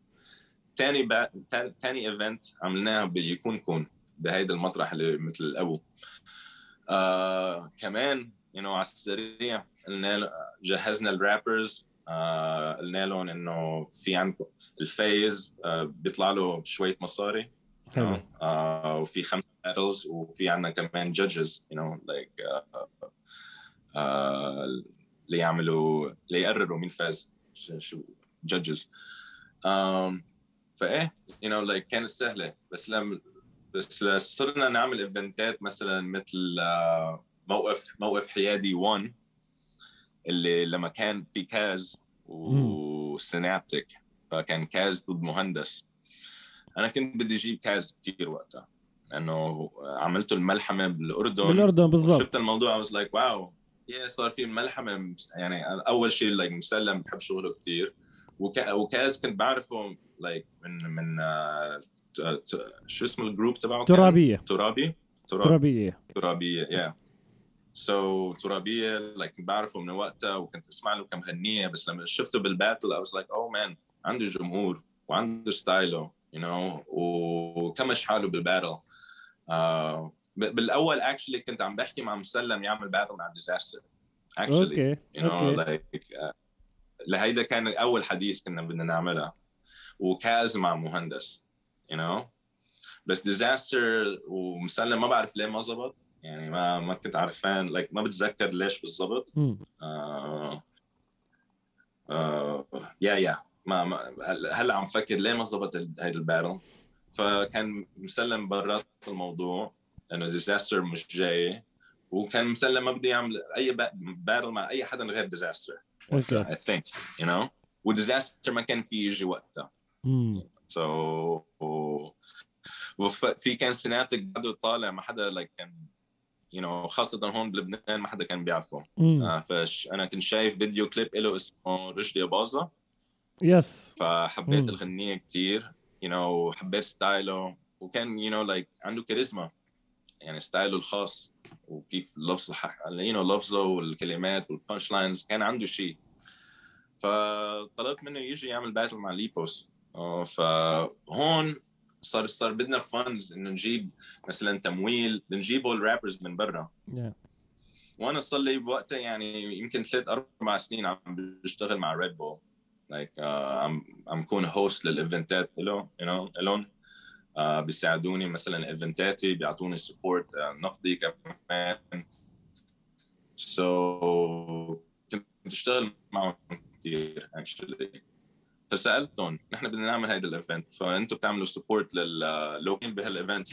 تاني با... تا- تاني event عملناها بيكون كون بهيدا المطرح اللي مثل الابو آه كمان you know, على السريع قلنا جهزنا ال rappers آه قلنا لهم إنه في عندكم ال vibes. آه بيطلع له شوية مصاري. حلو. آه وفي خمس battles وفي عندنا كمان know like آه آه اللي يعملوا اللي يقرروا مين فاز شو um, فايه you know like كانت سهلة. بس لما بس صرنا نعمل ايفنتات مثلا مثل آه، موقف موقف حيادي 1 اللي لما كان في كاز وسينابتيك فكان Kaz ضد مهندس. أنا كنت بدي أجيب Kaz كثير وقتها لأنه عملته الملحمة بالأردن. بالأردن بالضبط. شفت الموضوع was like wow يا صار في ملحمة يعني أول شيء like مسلم بحب شغله كثير وكا و Kaz كنت بعرفه like من من آه، شو اسم ال group تبعه؟ ترابية. ترابي؟ تراب ترابية. ترابية yeah. So ترابية like بعرفه من وقتها وكنت أسمع له كمغنيه بس لما شفته بال battle I was like oh man عنده جمهور وعنده style ـه you know وكمش حاله بال battle آه ب- بالأول actually كنت عم بحكي مع مسلم يعمل battle مع ديزاستر actually okay you know أوكي. like uh, لهيدا كان أول حديث كنا بدنا نعملها. و Kaz مع مهندس you know. بس ديزاستر ومسلم ما بعرف ليه ما زبط. يعني ما ما كنت عارفان like ما بتذكر ليش بالضبط. مم. آه آه يا يا ما, ما هلا عم فكر ليه ما زبط هيدا ال battle فكان مسلم برات الموضوع لأنه ديزاستر مش جاي وكان مسلم ما بده يعمل أي battle مع أي حدا غير ديزاستر I think you know? وديزاستر ما كان في يجي وقتها. مم. so و... وفي كان سينابتيك بعده طالع ما حدا like كان you you know, خاصة هون بلبنان ما حدا كان بيعرفه. آه فش أنا كنت شايف video clip له اسمه رشدي باظة Yes فحبيت الغنية كثير you know حبيت style ـه وكان you know like عنده كاريزما يعني style ـه الخاص وكيف لفظه you know لفظه والكلمات وال punchlines كان عنده شيء. فطلبت منه يجي يعمل battle مع ليبوس آه، فهون صار صار بدنا funds إنه نجيب مثلا تمويل بنجيبه ال rappers من برا. Yeah. وأنا صار لي بوقتها يعني يمكن ثلاث أربع سنين عم بشتغل مع ريد بول like عم عم كون host للـ event ات له you know uh, بيساعدوني مثلا event اتي بيعطوني support uh, نقدي كمان. so كنت بشتغل معهم كثير actually فسألتهم نحن بدنا نعمل هيدا ال event فانتم بتعملوا support للوكين بهال event.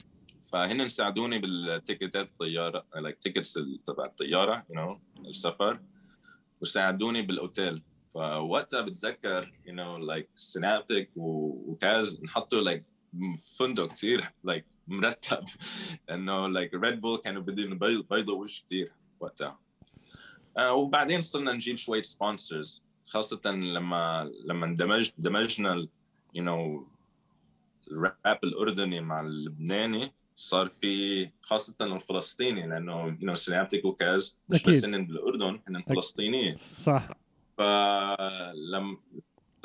فهن ساعدوني بالتيكتات الطيارة like tickets تبع الطيارة you know السفر. وساعدوني بالأوتيل. فوقتها بتذكر you know like سينابتك و Kaz نحطوا like فندق كثير like مرتب إنه like ريد بول كانوا بدهم بيضوا وش كثير وقتها. uh, وبعدين صرنا نجيب شوية sponsors خاصة لما لما اندمج دمجنا you know الراب الأردني مع اللبناني صار في خاصة الفلسطيني لأنه you know سينابتيك و Kaz مش بس هن بالأردن هن فلسطينيين. صح. فلما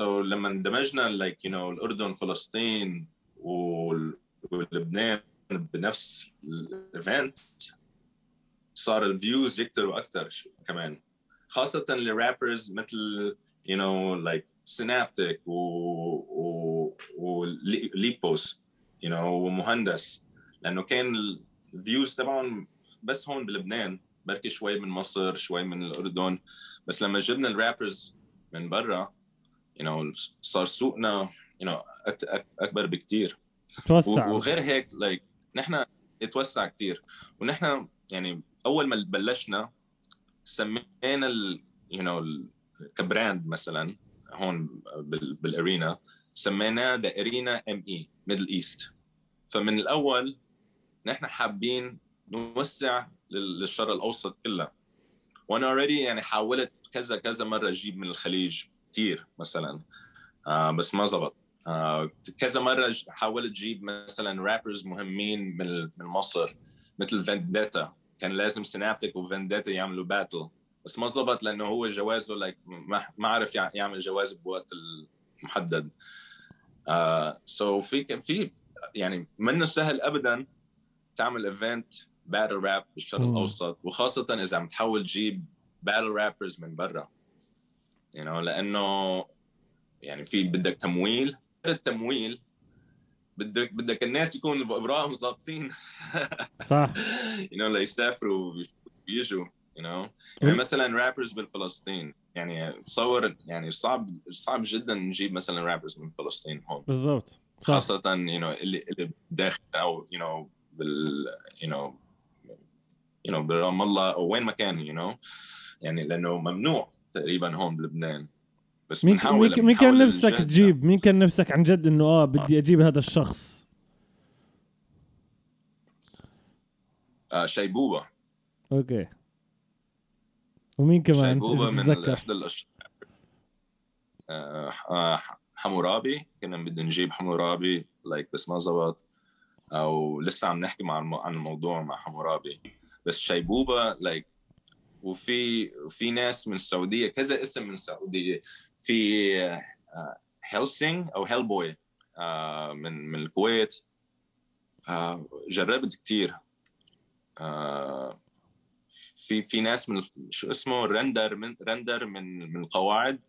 so لما اندمجنا like you know الأردن فلسطين ولبنان بنفس ال event صار ال views يكتروا أكثر كمان. خاصة ل rappers مثل you know like سينابتيك و و وليبوس you know ومهندس. لأنه كان ال views تبعهم بس هون بلبنان. بركي شوي من مصر شوي من الأردن. بس لما جبنا ال rappers من برا you know صار سوقنا you know أكبر بكثير توسع. وغير هيك like like, نحن اتوسع كثير ونحن يعني أول ما بلشنا سمينا ال you know ك brand مثلا هون بال arena سميناه The Arena ME Middle East فمن الأول نحن حابين نوسع للشرق الأوسط كله وأنا already يعني حاولت كذا كذا مرة أجيب من الخليج كثير مثلا. آه بس ما زبط. آه كذا مرة حاولت أجيب مثلا rappers مهمين من من مصر مثل فانديتا كان لازم سينابتيك وفانديتا يعملوا battle بس ما زبط لأنه هو جوازه like ما عرف يعمل جواز بوقت المحدد. آه سو so في في يعني منه سهل ابدا تعمل event battle rap بالشرق الأوسط وخاصة إذا عم تحاول تجيب battle rappers من برا. You know, لأنه يعني في بدك تمويل. التمويل بدك بدك الناس يكونوا باوراقهم ظابطين. صح. You know ليسافروا ويجوا you know. يعني مثلا rappers بالفلسطين يعني تصور يعني صعب صعب جدا نجيب مثلا rappers من فلسطين هون. بالضبط. خاصة you know اللي اللي داخل أو you know بال you know you know برام الله أو وين ما كان you know. يعني لأنه ممنوع تقريبا هون بلبنان. بس مين مين, مين كان نفسك تجيب؟ مين كان نفسك عن جد إنه آه بدي أجيب هذا الشخص؟ آه شيبوبة. okay. ومين كمان؟ شيبوبة من إحدى الاشخاص آه حمورابي. كنا بدنا نجيب حمورابي like بس ما زبط. أو لسه عم نحكي مع عن الموضوع مع حمورابي. بس شيبوبه like وفي في ناس من السعودية كذا اسم من السعودية. في هيلسينج أو هيل بوي من من الكويت. آه، جربت كثير آه، في في ناس من شو اسمه رندر من رندر من من القواعد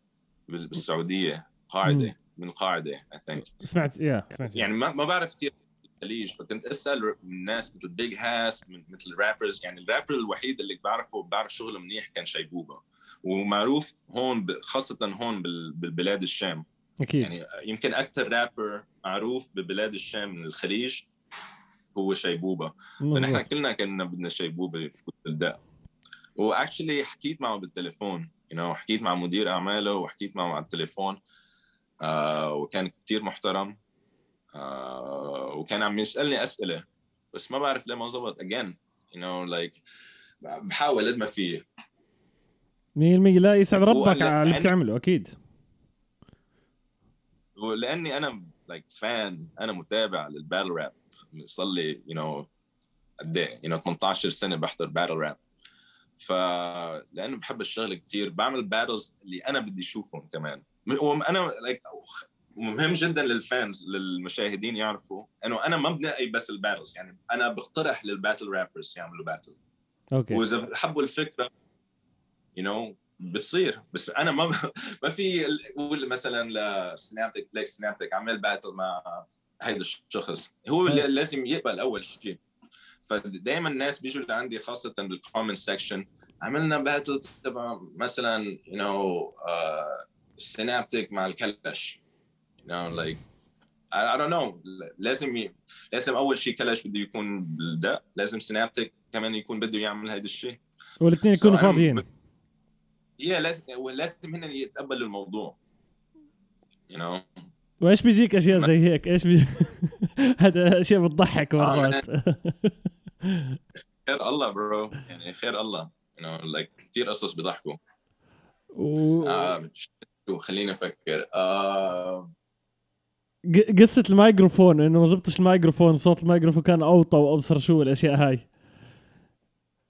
بالسعودية. قاعدة من القاعده I think سمعت يا سمعت. يعني ما, ما بعرف كثير الخليج. فكنت أسأل الناس مثل بيج هاس مثل ال rappers يعني الرابر الوحيد اللي بعرفه بعرف شغله منيح كان شيبوبه ومعروف هون خاصة هون بالبلاد الشام. أكيد. يعني يمكن أكثر رابر معروف ببلاد الشام من الخليج هو شيبوبه فنحن كلنا كنا بدنا شيبوبه يفوت بالدق و actually حكيت معه بالتليفون. You know, حكيت مع مدير أعماله وحكيت معه على التليفون. آه وكان كثير محترم. وكان عم يسألني أسئلة بس ما بعرف ليه ما زبط again you know like بحاول قد ما في. 100% لا يسعد ربك على اللي بتعمله أكيد. ولاني أنا like like fan أنا متابع لل battle rap. صار لي you know قد إيه؟ you know 18 سنة بحضر battle rap. فلانه بحب الشغل كثير بعمل battles اللي أنا بدي أشوفهم كمان. وأنا like مهم جدا لل fans للمشاهدين يعرفوا إنه أنا ما بنقي بس ال battles يعني أنا بقترح لل battle rappers يعملوا battle okay. وإذا حبوا الفكرة you you know بتصير. بس أنا ما ما في أقول مثلا لسنابتك بليك سنابتك عمل battle مع هيدا الشخص. هو لازم يقبل أول شيء فدائما الناس بيجوا لعندي خاصة بال comment section عملنا battle تبع مثلا you know سنابتك مع الكلش. You know like I, I don't know. لازم ي... لازم أول شيء كلش بده يكون بالدق لازم سنابتك كمان يكون بده يعمل هذا الشيء. والاثنين يكونوا so فاضيين. yeah لازم لازم هن يتقبلوا الموضوع. You know? وإيش بيجيك أشياء زي هيك؟ إيش بي... هذا أشياء بتضحك آه، مرات. خير الله bro يعني خير الله. You know like كثير قصص بيضحكوا. و... آه خليني أفكر. آه... قصة الميكروفون إنه ما زبطش الميكروفون صوت الميكروفون كان أوطى وأبصر شو الأشياء هاي.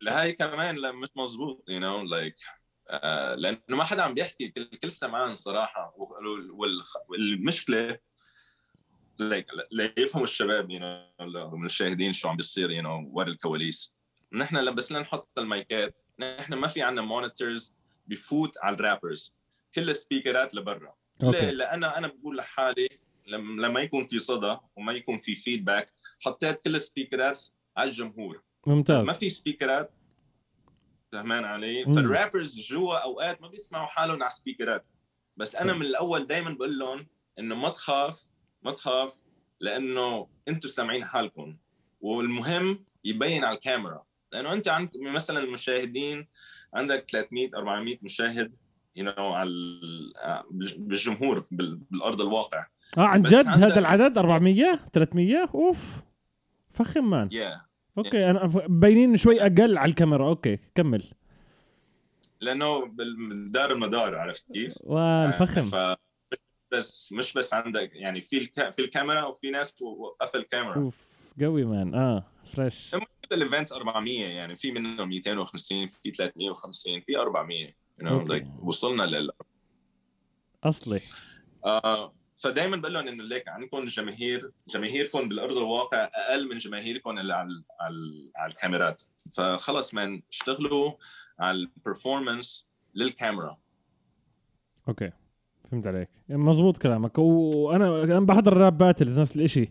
لا هاي كمان لا مش مزبوط you know like لأنه ما حدا عم بيحكي كل, كل سمعان صراحة والمشكلة like ليفهموا الشباب you know المشاهدين شو عم بيصير you know ورا الكواليس. نحن لما بس نحط المايكات نحن ما في عندنا monitors بفوت على ال rappers كل ال speaker ات لبرا. ليه؟ لأن أنا بقول لحالي لما يكون في صدى وما يكون في feedback حطيت كل ال speaker ات على الجمهور. ممتاز. ما في speaker ات فهمان علي فال rappers جوا أوقات ما بيسمعوا حالهم على speaker ات بس أنا من الأول دائما بقول لهم إنه ما تخاف ما تخاف لأنه أنتم سامعين حالكم. والمهم يبين على الكاميرا. لأنه أنت عندك مثلا المشاهدين عندك 300 400 مشاهد. you you know, على بالجمهور بالأرض الواقع. آه عن جد هذا العدد 400 300 أوف. فخم man. Yeah. Okay أنا مبينين شوي أقل على الكاميرا. okay كمل. لأنه بالدار المدار عرفت كيف؟ والفخم ف بس مش بس عندك يعني في الك... في الكاميرا وفي ناس وقف الكاميرا. أوف قوي مان. آه فريش الايفنتس 400 يعني في منهم 250 في 350 في 400 you know, like وصلنا لل أصلي. آه فدايما بقول لهم إنه ليك عندكم جماهير جماهيركم بالأرض الواقع أقل من جماهيركم اللي على على, على الكاميرات. فخلص من اشتغلوا على ال performance للكاميرا. Okay. فهمت عليك. مزبوط كلامك. وأنا أنا بحضر rap battles نفس الشيء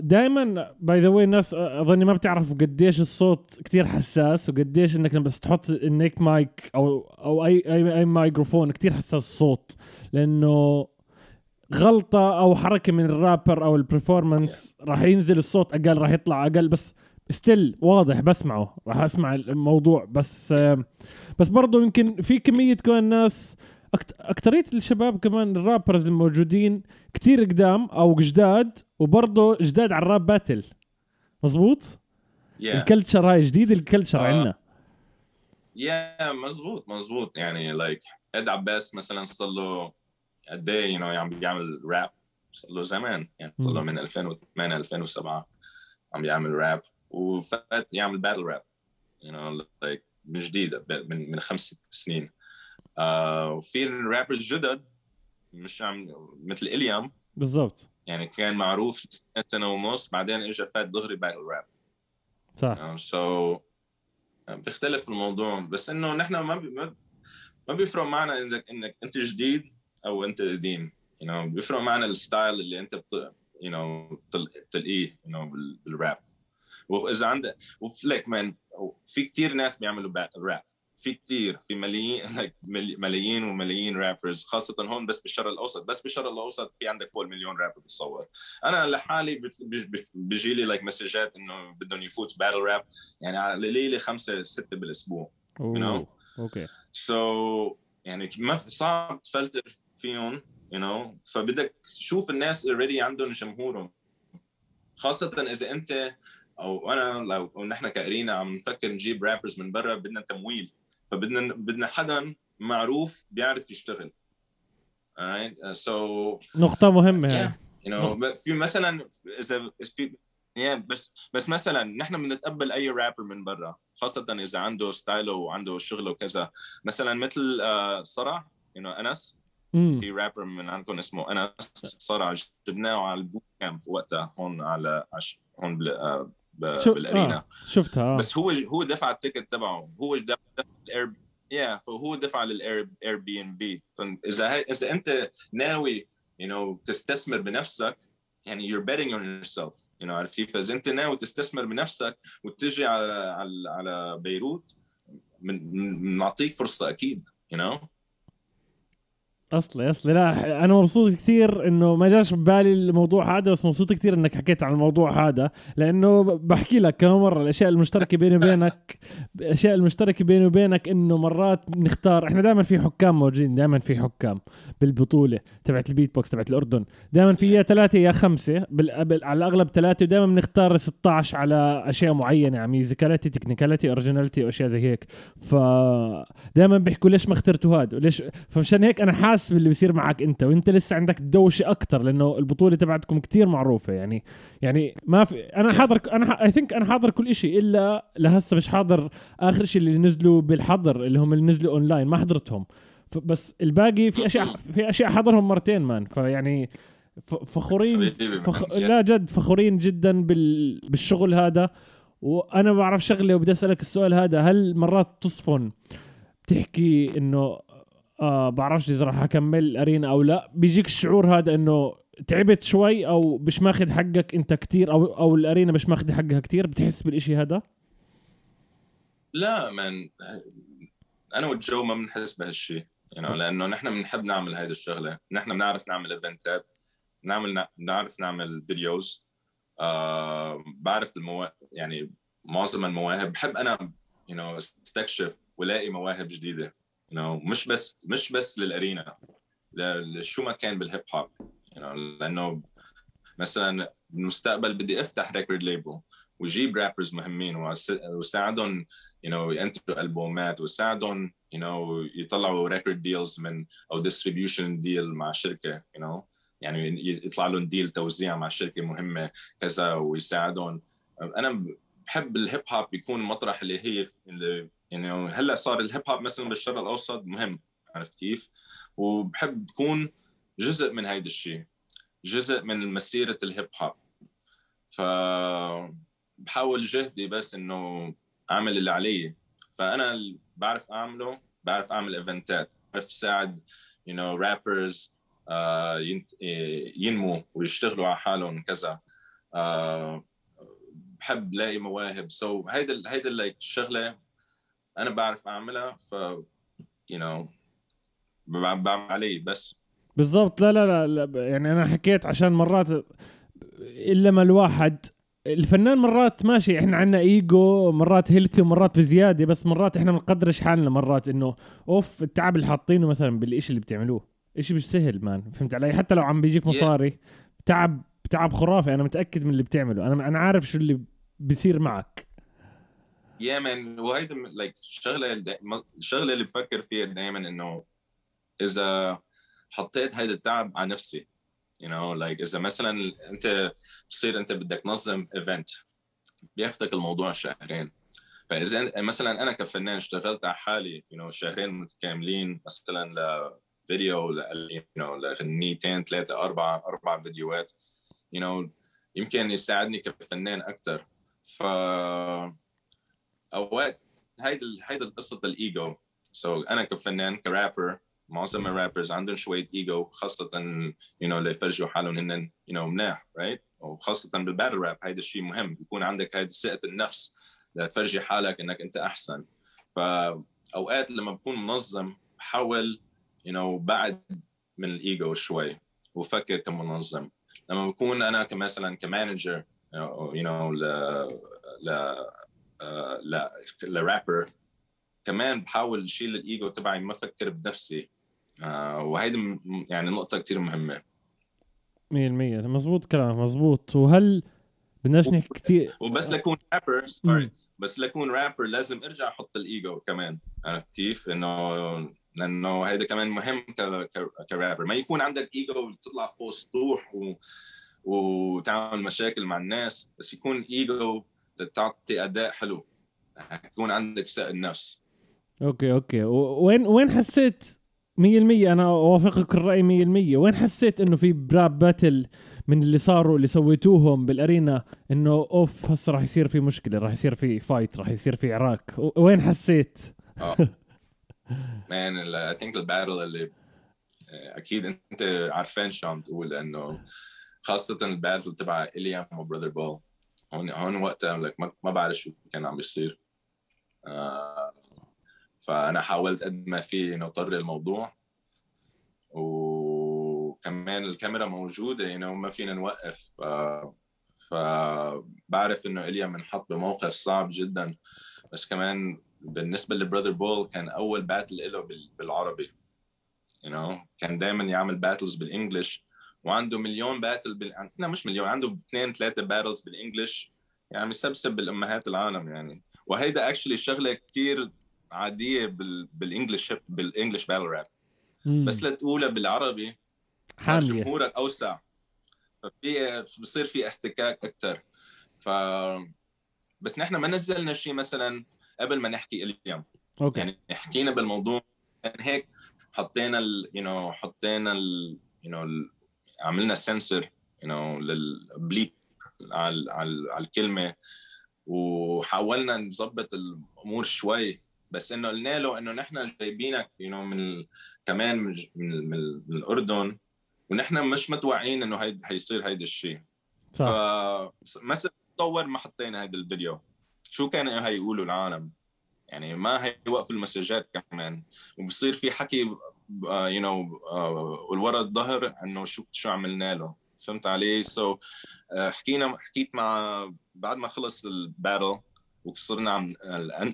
دائما by the way الناس أظني ما بتعرف قديش الصوت كتير حساس وقديش إنك بس تحط النيك مايك أو أو أي أي, أي مايكروفون كتير حساس الصوت لأنه غلطة أو حركة من الرابر أو ال performance راح ينزل الصوت أقل راح يطلع أقل بس still واضح بسمعه راح أسمع الموضوع بس بس برضه يمكن في كمية كمان ناس أكترية الشباب كمان ال rappers الموجودين كتير قدام أو جداد وبرضه جداد على ال rap battle. مزبوط yeah. ال culture هاي جديد ال culture uh, عندنا. yeah yeah, مزبوط مزبوط يعني like like, اد عباس مثلا صار له قد إيه you know عم بيعمل راب صار له زمان يعني صار له من 2008 2007 عم بيعمل راب وفات يعمل battle rap you know like من جديد من من خمس ست سنين. وفي ال rappers جدد مش عم مثل اليام بالضبط. يعني كان معروف سنه ونص بعدين اجى فات دغري battle rap صح. so, بيختلف الموضوع. بس إنه نحن ما بي ما بيفرق معنا انك إنك أنت جديد أو أنت قديم. You know بيفرق معنا ال style اللي أنت بت you know بتلاقيه you know بالراب. وإذا عندك و like man في كثير ناس بيعملوا راب في كثير في ملايين ملايين وملايين rappers خاصة هون بس بالشرق الأوسط. بس بالشرق الأوسط في عندك فوق المليون رابر بتصور. أنا لحالي بيجي لي like messageات إنه بدهم يفوت battle rap يعني على ليلة خمسة ستة بالأسبوع you know okay. so, يعني ما صعب تfilter فيهم you know فبدك تشوف الناس already عندهم جمهورهم. خاصة إذا أنت أو أنا لو نحن ك Arena عم نفكر نجيب rappers من برا بدنا تمويل. فبدنا بدنا حدا معروف بيعرف يشتغل. Alright? Uh, so نقطة مهمة هاي. You know في مثلا إذا في yeah, بس بس مثلا نحن بنتقبل أي رابر من برا خاصه إذا عنده ستايله وعنده شغله وكذا. مثلا مثل uh, صرع you know أنس. في رابر من عندكم اسمه أنس صرع جبناه على البوت كامب وقتها هون على عش... هون بال... شو... بالأرينا آه. شفتها آه. بس هو هو دفع التيكت تبعه هو دفع الاير يا فهو دفع للاير اير بي ام بي فاذا هي... إذا أنت ناوي you know تستثمر بنفسك يعني you're betting on yourself you know عارف كيف فاذا أنت ناوي تستثمر بنفسك وتجي على على على بيروت بنعطيك فرصة أكيد you know أصلي أصلي. لا أنا مبسوط كثير إنه ما جاش ببالي الموضوع هذا بس مبسوط كثير إنك حكيت عن الموضوع هذا لأنه بحكي لك كم مرة الأشياء المشتركة بيني وبينك الأشياء المشتركة بيني وبينك إنه مرات بنختار إحنا دائما في حكام موجودين دائما في حكام بالبطولة تبعت البيت بوكس تبعت الأردن. دائما في يا ثلاثة يا خمسة بال... على الأغلب ثلاثة ودائما بنختار 16 على أشياء معينة يعني musicality technicality originality وأشياء زي هيك. ف دائما بيحكوا ليش ما اخترتوا هذا؟ وليش فمشان هيك أنا حاسس حاسس باللي بيصير معك انت وانت لسه عندك دوشة أكثر لأنه البطولة تبعتكم كتير معروفة يعني. يعني ما في أنا حاضر أنا I think أنا حاضر كل شيء إلا لهسه مش حاضر آخر شيء اللي نزلوا بالحظر اللي هم اللي نزلوا اونلاين ما حضرتهم. بس الباقي في أشياء في أشياء حضرهم مرتين مان فيعني فخورين فخ... لا جد فخورين جدا بال... بالشغل هذا. وأنا بعرف شغله وبدي أسألك السؤال هذا هل مرات تصفن بتحكي إنه آه بعرفش إذا راح أكمل الارينا أو لا. بيجيك الشعور هذا إنه تعبت شوي أو مش ماخذ حقك أنت كتير أو أو الأرينا مش ماخذ حقها كتير؟ بتحس بالإشي هذا؟ لا من أنا وجو ما بنحس بهالشيء you know, لأنه نحن بنحب نعمل هيدي الشغلة. نحن بنعرف نعمل eventات بنعمل بنعرف نعمل videos آه بعرف المو... يعني معظم المواهب بحب أنا you know, استكشف ولاقي مواهب جديدة. You know مش بس مش بس للأرينا شو ما كان بال hip hop you know لأنه مثلا بالمستقبل بدي أفتح record label وجيب rappers مهمين وساعدهم you know ينتجوا ألبومات وساعدهم you know يطلعوا record deals من أو distribution deal مع شركة you know يعني يطلع لهم deal توزيع مع شركة مهمة كذا ويساعدهم. أنا بحب ال hip hop يكون مطرح اللي هي اللي يعني هلأ صار ال hip hop مثلا بالشرق الأوسط مهم عرفت كيف؟ وبحب تكون جزء من هيدا الشيء جزء من مسيرة ال hip hop ف بحاول جهدي بس إنه أعمل اللي علي. فأنا اللي بعرف أعمله بعرف أعمل eventات. بعرف ساعد you know rappers uh, ينمو ويشتغلوا على حالهم كذا. uh, بحب لاقي مواهب. so هيدا هيدا الشغله أنا بعرف أعملها ف you know بعمل علي بس. بالضبط. لا, لا لا لا يعني أنا حكيت عشان مرات إلا ما الواحد الفنان مرات ماشي إحنا عنا إيجو مرات healthy ومرات بزيادة بس مرات إحنا بنقدرش حالنا مرات إنه أوف التعب اللي حاطينه مثلا بالشيء اللي بتعملوه. إشي مش سهل man. فهمت علي؟ حتى لو عم بيجيك مصاري تعب تعب خرافي. أنا متأكد من اللي بتعمله. أنا أنا عارف شو اللي بيصير معك. يا man وهيدا like الشغلة الشغلة اللي بفكر فيها دائما إنه إذا حطيت هيدا التعب على نفسي you know like إذا مثلا أنت بتصير أنت بدك تنظم ايفنت بياخذك الموضوع شهرين. فإذا مثلا أنا كفنان اشتغلت على حالي you know شهرين متكاملين مثلا لفيديو ل you know لغنيتين ثلاثة أربعة أربع فيديوهات you know يمكن يساعدني كفنان أكثر ف أوقات هيدا هيدا قصه الإيجو. so, أنا كفنان كرابر معظم ال rappers عندهم شوية إيجو خاصة you know ليفرجوا حالهم هن you know مناح right وخاصة بال battle rap هيدا الشيء مهم. يكون عندك هيدي ثقة النفس لتفرجي حالك إنك أنت أحسن. فأوقات لما بكون منظم بحاول you know بعد من الإيجو شوي وفكر كمنظم. لما بكون أنا كمثلا ك manager you know ل ل لرابر كمان بحاول شيل الايجو تبعي ما أفكر بنفسي. آه وهيدي يعني نقطة كثير مهمة. 100% مزبوط كلام مزبوط وهل بدناش نحكي كثير وبس لكون rapper sorry بس لكون رابر لازم ارجع أحط الايجو كمان. عرفت كيف؟ انه لأنه هيدا كمان مهم كرابر ما يكون عندك ايجو تطلع فوق سطوح و... وتعمل مشاكل مع الناس بس يكون ايجو تعطي أداء حلو. يكون عندك ثقه النفس okay okay. وين وين حسيت 100% أنا أوافقك الرأي 100% وين حسيت إنه في ب rap battle من اللي صاروا اللي سويتوهم بالأرينا إنه أوف هسه راح يصير في مشكلة راح يصير في fight راح يصير في عراك وين حسيت؟ man I think ال battle اللي أكيد أنت عارفين شو عم تقول إنه خاصة ال battle تبع إليام و Brother Bull هون هون وقتها لك ما بعرف شو كان عم بيصير. آه فأنا حاولت قد ما في إنه أأطر الموضوع. وكمان الكاميرا موجودة يعني ما فينا نوقف. آه فبعرف إنه إليام انحط بموقف صعب جدا. بس كمان بالنسبة ل Brother Bull كان أول battle له بالعربي you know كان دائما يعمل battles بال English. وعنده مليون battle بال... لا مش مليون عنده اثنين ثلاثة battles بال English يعني مسبسب بالأمهات العالم يعني. وهيدا actually شغلة كثير عادية بال... بال English بال English battle rap بس لتقولها بالعربي. حامية. جمهورك أوسع. ففي بصير في احتكاك أكثر ف بس نحن ما نزلنا شيء مثلا قبل ما نحكي اليوم أوكي. يعني حكينا بالموضوع. يعني هيك حطينا ال you know حطينا ال you know عملنا سنسر you know للبليب على على الكلمة وحاولنا نظبط الأمور شوي. بس إنه قلنا له إنه نحن جايبينك you know من كمان من, من, من الأردن ونحن مش متوقعين إنه هيد حيصير هيدا الشيء صح. فمثلا تصور ما حطينا هيدا الفيديو. شو كان هيقولوا العالم؟ يعني ما هيوقفوا ال messages كمان. وبصير في حكي you uh, know uh, والورا الظهر إنه شو شو عملنا له. فهمت علي؟ so so, uh, حكينا حكيت مع بعد ما خلص ال battle وصرنا عم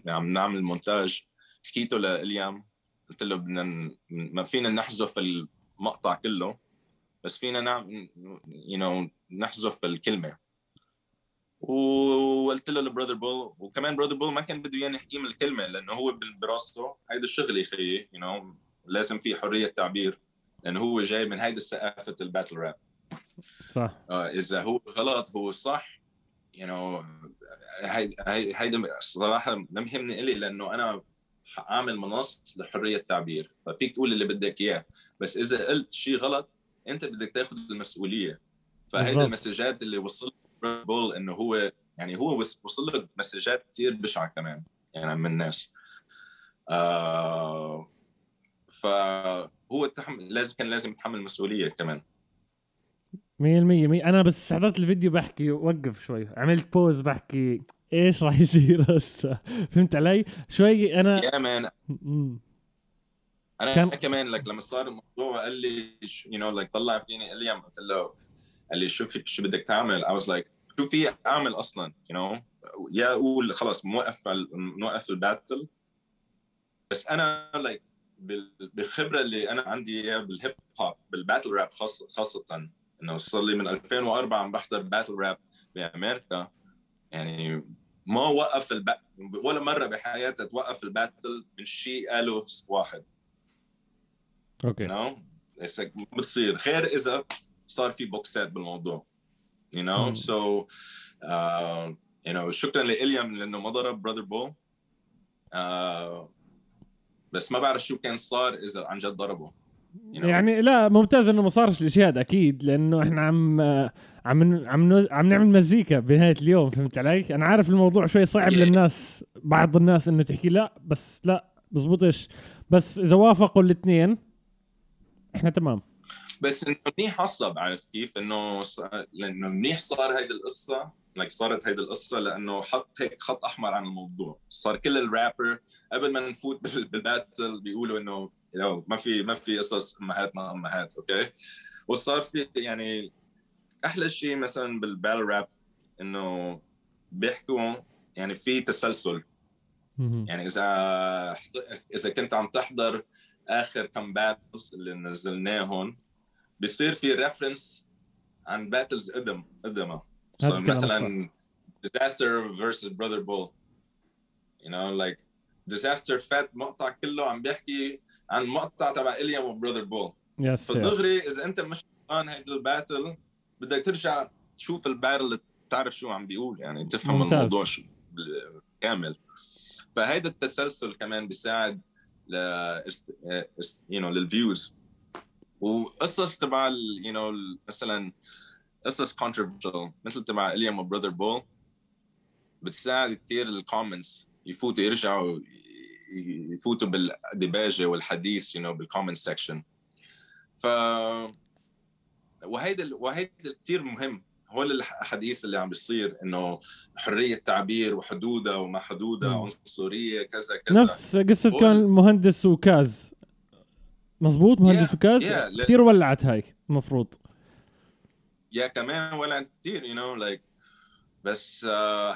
عم نعمل مونتاج حكيته لإليام. قلت له بدنا ما فينا نحذف المقطع كله بس فينا نعمل you know نحذف الكلمة. وقلت له ل Brother Bull وكمان Brother Bull ما كان بده إياني احكي من الكلمة لأنه هو براسه هيدا الشغل يا خيي you know لازم في حرية تعبير لأنه هو جاي من هيدا ثقافه ال battle rap. صح. آه إذا هو غلط هو صح. you know هيدا صراحة ما بيهمني إلي لأنه أنا اعمل منصه لحرية التعبير ففيك تقول اللي بدك إياه. بس إذا قلت شيء غلط أنت بدك تاخذ المسؤولية. فهيدا المسجات اللي وصل بول إنه هو يعني هو وصل له مسجات كثير بشعة كمان يعني من الناس. آه فهو تحمل لازم كان لازم يتحمل مسؤولية كمان. 100% أنا بس حضرت الفيديو بحكي وقف شوي عملت بوز بحكي إيش راح يصير هسه؟ فهمت علي؟ شوي أنا يا man. أنا كان... كمان لك لما صار الموضوع قال لي you know like طلع فيني قال لي قلت له قال لي شو في شو بدك تعمل؟ I was like شو في أعمل أصلا؟ you know يا أقول خلص موقف موقف ال battle بس أنا like بالخبرة اللي أنا عندي اياها بال hip hop بال battle rap خاصة. خاصه إنه صار لي من 2004 عم بحضر battle rap بأمريكا. يعني ما وقف الب... ولا مرة بحياتي توقف ال battle من شيء قاله واحد. okay. no بتصير. خير إذا صار في box ات بالموضوع. You know? mm. so uh, you know شكرا لإليام لأنه ما ضرب Brother Bull uh, بس ما بعرف شو كان صار إذا عن جد ضربه you know? يعني لا ممتاز إنه ما صارش الاشي هذا أكيد لأنه إحنا عم عم عم عم نعمل مزيكا بنهاية اليوم فهمت علي؟ أنا عارف الموضوع شوي صعب. للناس بعض الناس إنه تحكي لا بس لا بزبطش بس إذا وافقوا الاثنين إحنا تمام بس إنه منيح عصب عرفت كيف؟ إنه لأنه منيح صار هيدي القصة لك صارت هيدي القصة لأنه حط هيك خط أحمر عن الموضوع، صار كل الرابر قبل ما نفوت بال battle بيقولوا إنه ما في ما في قصص امهاتنا أمهات okay؟ وصار في يعني أحلى شيء مثلا بال battle rap إنه بيحكوا يعني في تسلسل. يعني إذا إذا كنت عم تحضر آخر كم battles اللي نزلناهم بيصير في reference عن battles قدم قدمها مثلا Dizaster versus Brother Bull. You know like Dizaster فات مقطع كله عم بيحكي عن مقطع تبع إليام و Brother Bull yes فدغري إذا أنت مش fan هيدي ال battle بدك ترجع تشوف ال battle تعرف شو عم بيقول يعني تفهم ممتاز. الموضوع شو كامل فهيدا التسلسل كمان بيساعد ل you know لل views وقصص تبع you know مثلا قصص controversial مثل تبع اليام و Brother Bull بتساعد كثير ال comments يفوتوا يرجعوا يفوتوا بال debate والحديث you know بال comment section ف وهيدا وهيدا كثير مهم. هو الحديث اللي عم بيصير إنه حرية تعبير وحدودها وما حدودها عنصرية كذا كذا. نفس قصة كان المهندس وكاز. مزبوط مهندس yeah, وكاز؟ yeah, كثير ولعت هاي المفروض يا كمان ولعت كثير يو نو لايك بس uh,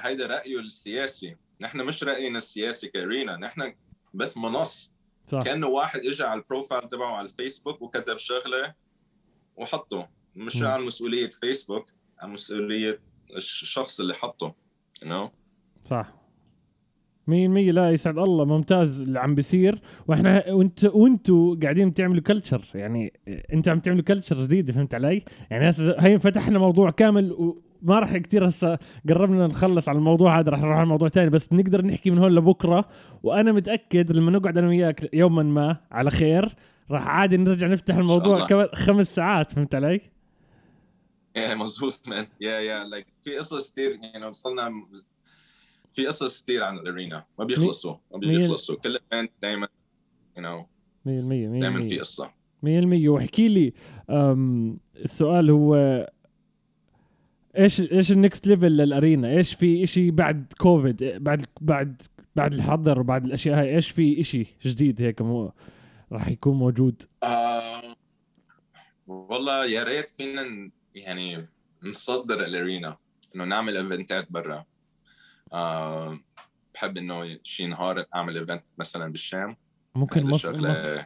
هيدا رأيه السياسي نحن مش رأينا السياسي كارينا نحن بس منص صح. كأنه واحد اجى على البروفايل تبعه على الفيسبوك وكتب شغلة وحطه مش م. عن مسؤولية فيسبوك عن مسؤولية الشخص اللي حطه you know? صح 100% لا يسعد الله ممتاز اللي عم بيصير. وإحنا وإنت وانتوا قاعدين تعملوا culture يعني أنتوا عم تعملوا culture جديدة فهمت علي؟ يعني هي فتحنا موضوع كامل وما راح كثير هسه قربنا نخلص على الموضوع هذا راح نروح على موضوع ثاني بس نقدر نحكي من هون لبكرة. وأنا متأكد لما نقعد أنا وياك يوما ما على خير راح عادي نرجع نفتح الموضوع كمان خمس ساعات فهمت علي؟ إيه مزبوط man yeah yeah like في قصص كثير يعني وصلنا في قصص كثير عن ال Arena. ما بيخلصوا ما بيخلصوا. كل event دائما you know 100% دائما في قصة. 100% واحكي لي السؤال هو إيش إيش ال next level لل Arena؟ إيش في شيء بعد كوفيد بعد بعد بعد الحظر وبعد الأشياء هاي إيش في شيء جديد هيك مو راح يكون موجود؟ آه والله يا ريت فينا يعني نصدر الأرينا إنه نعمل event ات برا. بحب إنه شي نهار أعمل event مثلا بالشام. ممكن مصر مصر.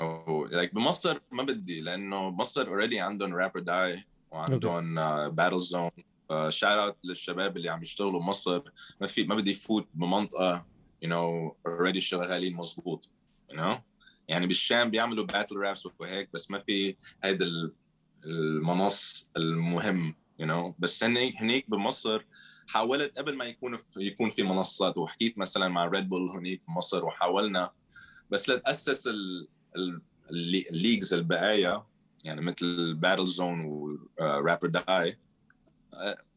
أو like بمصر ما بدي لأنه مصر already عندهم Rapper Die وعندهم Battle Zone shout out للشباب اللي عم يشتغلوا بمصر ما في ما بدي يفوت بمنطقة you know already شغالين مزبوط you know يعني بالشام بيعملوا battle raps وهيك بس ما في هيدا المنص المهم you know? بس هنيك هنيك بمصر حاولت قبل ما يكون يكون في منصات وحكيت مثلا مع Red Bull هنيك بمصر وحاولنا بس لتأسس ال leagues البقايا يعني مثل Battle Zone و Rapper Die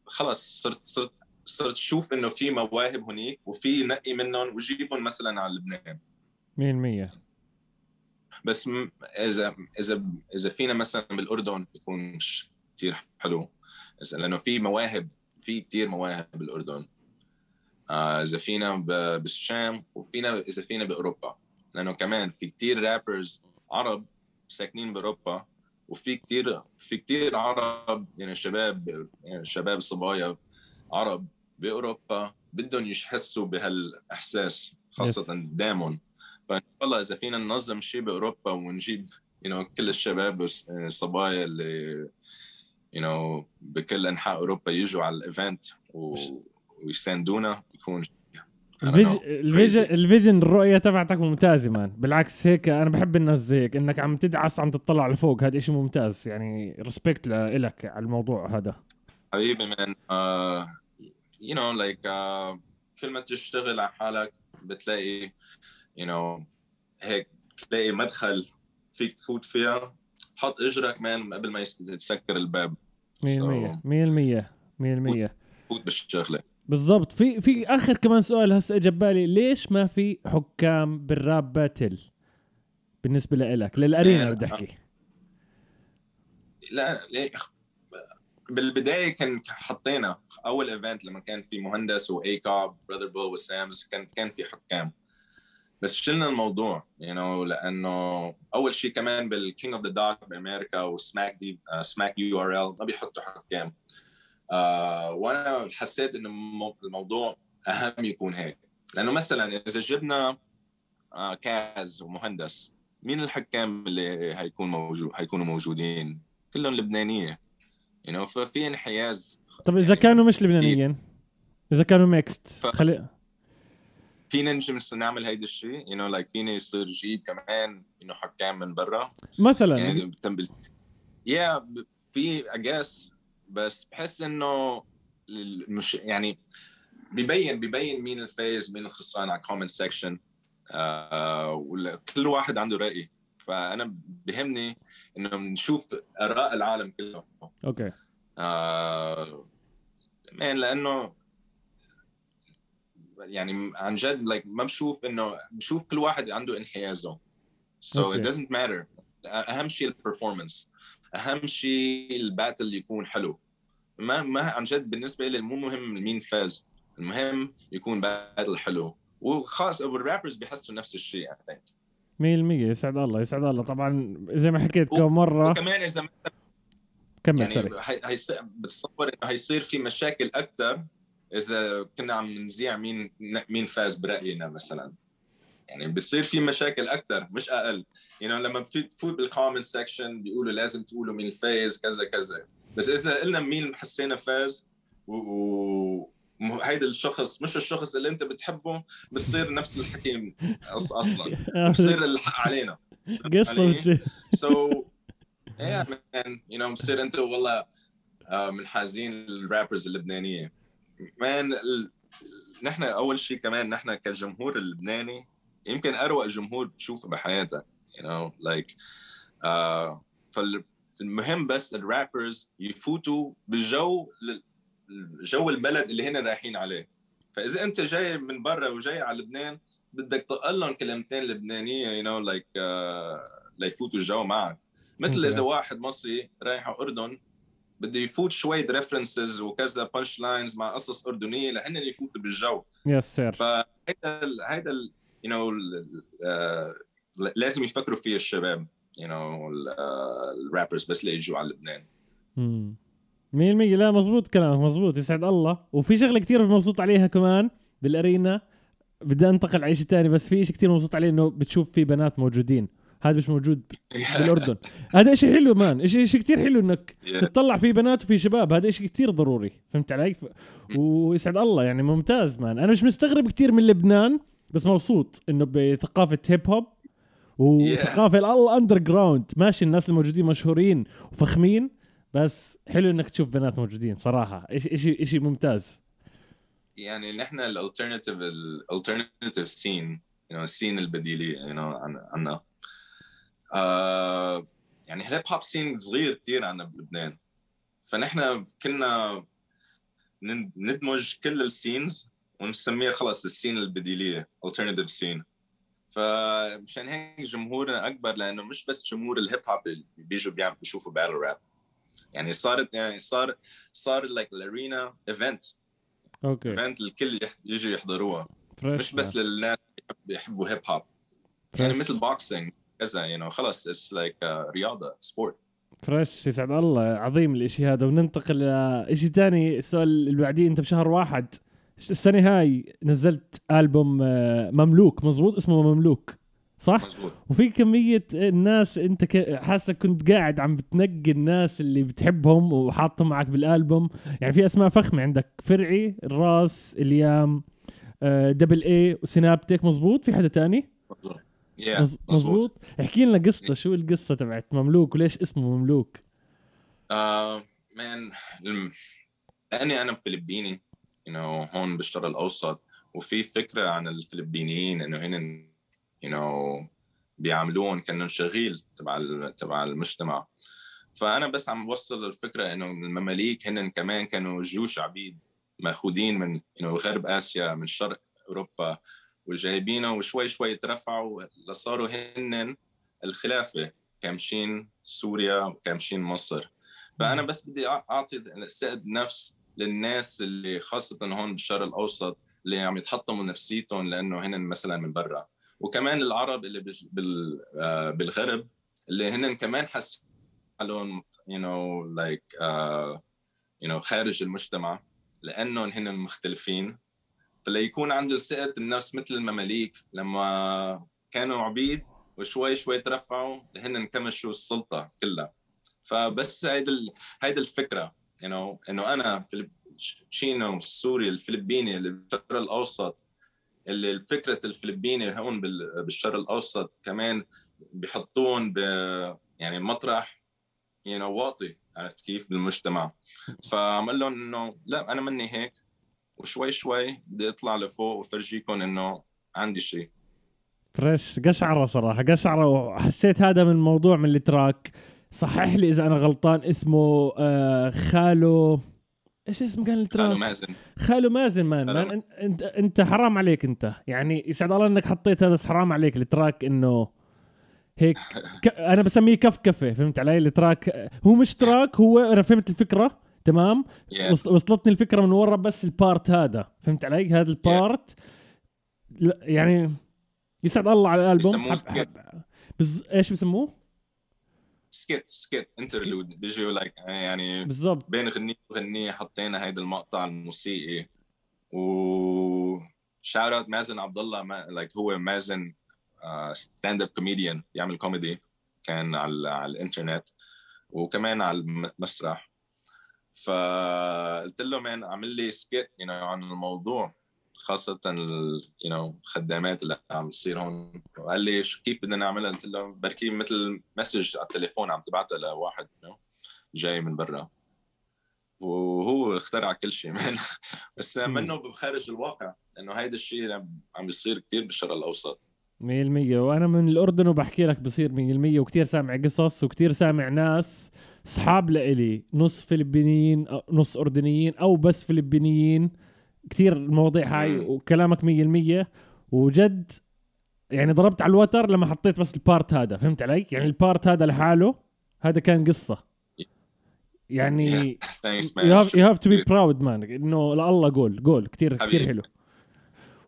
خلص صرت صرت صرت شوف إنه في مواهب هنيك وفي نقي منهم وجيبهم مثلا على لبنان. 100% بس اذا اذا إذا فينا مثلا بالأردن يكون مش كثير حلو. لأنه في مواهب في كثير مواهب بالاردن آه إذا فينا بالشام وفينا إذا فينا بأوروبا. لأنه كمان في كثير رابرز عرب ساكنين بأوروبا وفي كثير في كثير عرب يعني شباب يعني شباب صبايا عرب بأوروبا بدهم يحسوا بهالإحساس خاصة قدامهم فإن شاء الله إذا فينا ننظم شيء بأوروبا ونجيب you know, كل الشباب الصبايا اللي you know, بكل أنحاء أوروبا يجوا على ال event ويساندونا يكون الفيجن الفيجن الرؤية تبعتك ممتازة man بالعكس هيك أنا بحب الناس زي هيك إنك عم تدعس عم تطلع لفوق. هذا شيء ممتاز يعني respect لك على الموضوع هذا. حبيبي man you know like كل ما تشتغل على حالك بتلاقي you know هيك تلاقي مدخل فيك تفوت فيها. حط اجرك مان قبل ما يتسكر الباب. 100% 100% 100% فوت بالشغلة. بالضبط. في في آخر كمان سؤال هسه اجى ببالي. ليش ما في حكام بالراب باتل بالنسبة لإلك؟ للأرينا بدي أحكي. لا بالبداية كان حطينا أول ايفنت لما كان في مهندس واي كاب براذر بول وسامز كان كان في حكام. بس شلنا الموضوع you know, لأنه أول شيء كمان بالكينج اوف ذا دوك بأمريكا وسماك دي سماك يو ار ال ما بيحطوا حكام. uh, وأنا حسيت إنه الموضوع أهم يكون هيك. لأنه مثلا إذا جبنا آه كاز ومهندس مين الحكام اللي هيكون موجود هيكونوا موجودين؟ كلهم لبنانية. You know ففي انحياز. طب إذا كانوا مش لبنانيين إذا كانوا mixed ف- خلي فينا نجي نعمل هيدا الشيء you know like فينا يصير جيب كمان إنه حكام من برا. مثلا. يعني بتنبل يا في guess بس بحس إنه مش يعني بيبين بيبين مين الفايز مين الخسران على ال comment section كل واحد عنده رأي. فأنا بهمني إنه نشوف آراء العالم كله okay. آه man لأنه يعني عن جد like ما بشوف إنه بشوف كل واحد عنده انحيازه. So okay. it doesn't matter. أهم شيء ال performance أهم شيء ال battle يكون حلو. ما ما عن جد بالنسبة لي مو مهم مين فاز. المهم يكون battle حلو. وخاص وال rappers بيحسوا نفس الشيء I think. 100% يسعد الله يسعد الله. طبعا زي ما حكيت كم مره وكمان إذا كمل يعني sorry هي بتصور إنه هيصير في مشاكل أكثر إذا كنا عم نذيع مين مين فاز برأينا مثلا. يعني بصير في مشاكل أكثر مش أقل. يعني لما بتفوت بال comment section بيقولوا لازم تقولوا مين فاز كذا كذا. بس إذا قلنا مين حسينا فاز و, هيدا الشخص مش الشخص اللي أنت بتحبه بتصير نفس الحكي أصلا. بصير الحق علينا. قصة؟ بتصير. So yeah man. You know بصير أنت والله آه، من حازين الرابرز اللبنانية. مان ال... نحن أول شيء كمان نحن كجمهور اللبناني يمكن اروع جمهور بتشوفه بحياتك you know like آه فالمهم بس الرابرز يفوتوا بالجو جو البلد اللي هن رايحين عليه فإذا أنت جاي من برا وجاي على لبنان بدك تقول لهم كلمتين لبنانية you know like آه ليفوتوا الجو معك مثل. إذا واحد مصري رايح على أردن بده يفوت شوية references وكذا punchlines مع قصص أردنية لهن يفوتوا بالجو. yes sir فهيدا ال- هيدا you know لازم يفكروا فيه الشباب you know الرابرز بس ليجوا على لبنان. مم. 100% لا مزبوط كلامك مزبوط. يسعد الله. وفي شغلة كتير مبسوط عليها كمان بالأرينا. بدي أنتقل على شيء ثاني بس في شيء كتير مبسوط عليه إنه بتشوف في بنات موجودين. هذا مش موجود بالأردن. هذا شيء حلو مان. شيء شيء كثير حلو إنك Yeah. تطلع في بنات وفي شباب. هذا شيء كثير ضروري. فهمت علي؟ ف... ويسعد الله يعني. ممتاز مان. أنا مش مستغرب كثير من لبنان بس مبسوط إنه بثقافة هيب هوب وثقافة ال underground ماشي الناس الموجودين مشهورين وفخمين بس حلو إنك تشوف بنات موجودين صراحة. شيء شيء شيء ممتاز. يعني نحن ال alternative ال alternative scene you know ال scene البديلي you know عنا. آه يعني hip hop scene صغير كثير عنا بلبنان. فنحن كنا ندمج كل ال scenes ونسميها خلص ال scene البديلية alternative سين فمشان هيك جمهورنا أكبر لأنه مش بس جمهور ال hip hop اللي بيجوا بيشوفوا battle rap يعني صارت يعني صار صار like ال arena event okay. event الكل يجوا يحضروها. مش بس للناس بيحبوا hip hop يعني مثل boxing كذا you know خلص it's like رياضة sport fresh يسعد الله عظيم الإشي هذا. وننتقل لشيء ثاني السؤال اللي بعديه أنت بشهر واحد السنة هاي؟ نزلت ألبوم آه، مملوك مزبوط اسمه مملوك صح؟ مزبوط وفي كمية ناس أنت حاسك كنت قاعد عم بتنقي الناس اللي بتحبهم وحاطهم معك بالألبوم. يعني في أسماء فخمة عندك فرعي الراس إليام آه، دبل اي وسينابتك مزبوط في حدا تاني؟ مزبوط yeah, مزبوط احكي لنا قصة شو القصة تبعت مملوك؟ وليش اسمه مملوك؟ آه مان لأني أنا فلبيني you know هون بالشرق الأوسط وفي فكرة عن الفلبينيين إنه هن you know بيعاملوهم كأنهم شغيل تبع تبع المجتمع. فأنا بس عم بوصل الفكرة إنه المماليك هن كمان كانوا جيوش عبيد مأخوذين من you know غرب آسيا من شرق أوروبا. وجايبينه وشوي شوي ترفعوا لصاروا هن الخلافة كامشين سوريا وكامشين مصر. فأنا بس بدي أعطي سقد نفس للناس اللي خاصة هون بالشرق الأوسط اللي عم يتحطموا نفسيتهم لأنه هن مثلا من برا. وكمان العرب اللي. آه، بالغرب اللي هن كمان حس حالهم you know like uh, you know خارج المجتمع لأنهم هن مختلفين. فليكون عنده ثقة النفس مثل المماليك. لما كانوا عبيد وشوي شوي ترفعوا لهن انكمشوا السلطة كلها. فبس هيدي ال... هيدي الفكرة. You know إنه أنا. شينو السوري الفلبيني اللي بالشرق الأوسط اللي فكره الفلبيني هون بالشرق الأوسط كمان بيحطون ب يعني مطرح يعني واطي عرفت كيف؟ بالمجتمع. فعم لهم إنه لا أنا مني هيك. وشوي شوي بدي اطلع لفوق وفرجيكم إنه عندي شيء fresh قشعره صراحة قشعره وحسيت هذا من الموضوع من ال track. صحح لي إذا أنا غلطان اسمه آه خالو إيش اسم كان ال track؟ خالو مازن. خالو مازن man, man. أنت أنت حرام عليك أنت. يعني يسعد الله إنك حطيتها بس حرام عليك ال track إنه هيك ك... أنا بسميه كفكفة فهمت علي؟ ال track هو مش track هو أنا فهمت الفكرة. تمام؟ Yeah. وصلتني الفكرة من ورا بس ال part هذا. فهمت علي؟ هذا ال part yeah. يعني يسعد الله على الألبوم. حب حب بز... إيش بسموه سكيت skit interlude بيجوا like يعني بالضبط. بين غنية وغنية حطينا هيدا المقطع الموسيقي. و shout out مازن عبد الله like هو مازن stand up comedian يعمل كوميدي كان على, على الإنترنت. وكمان على المسرح فقلت له man أعمل لي skit you know, عن الموضوع خاصة you know الخدامات اللي عم تصير هون. وقال لي شو كيف بدنا نعملها؟ قلت له بركي مثل message على التليفون عم تبعتها لواحد you know, جاي من برا. وهو اخترع كل شيء man بس منه بخارج الواقع إنه هيدا الشيء عم بيصير كثير بالشرق الأوسط. 100% وأنا من الأردن وبحكي لك بصير 100% وكثير سامع قصص وكثير سامع ناس. أصحاب لإلي نص فلبينيين نص أردنيين أو بس فلبينيين. كثير المواضيع هاي وكلامك 100% وجد يعني ضربت على الوتر لما حطيت بس ال part هذا فهمت علي؟ يعني ال part هذا لحاله هذا كان قصة. يعني you have to be proud man إنه لله جول جول كثير كثير حلو.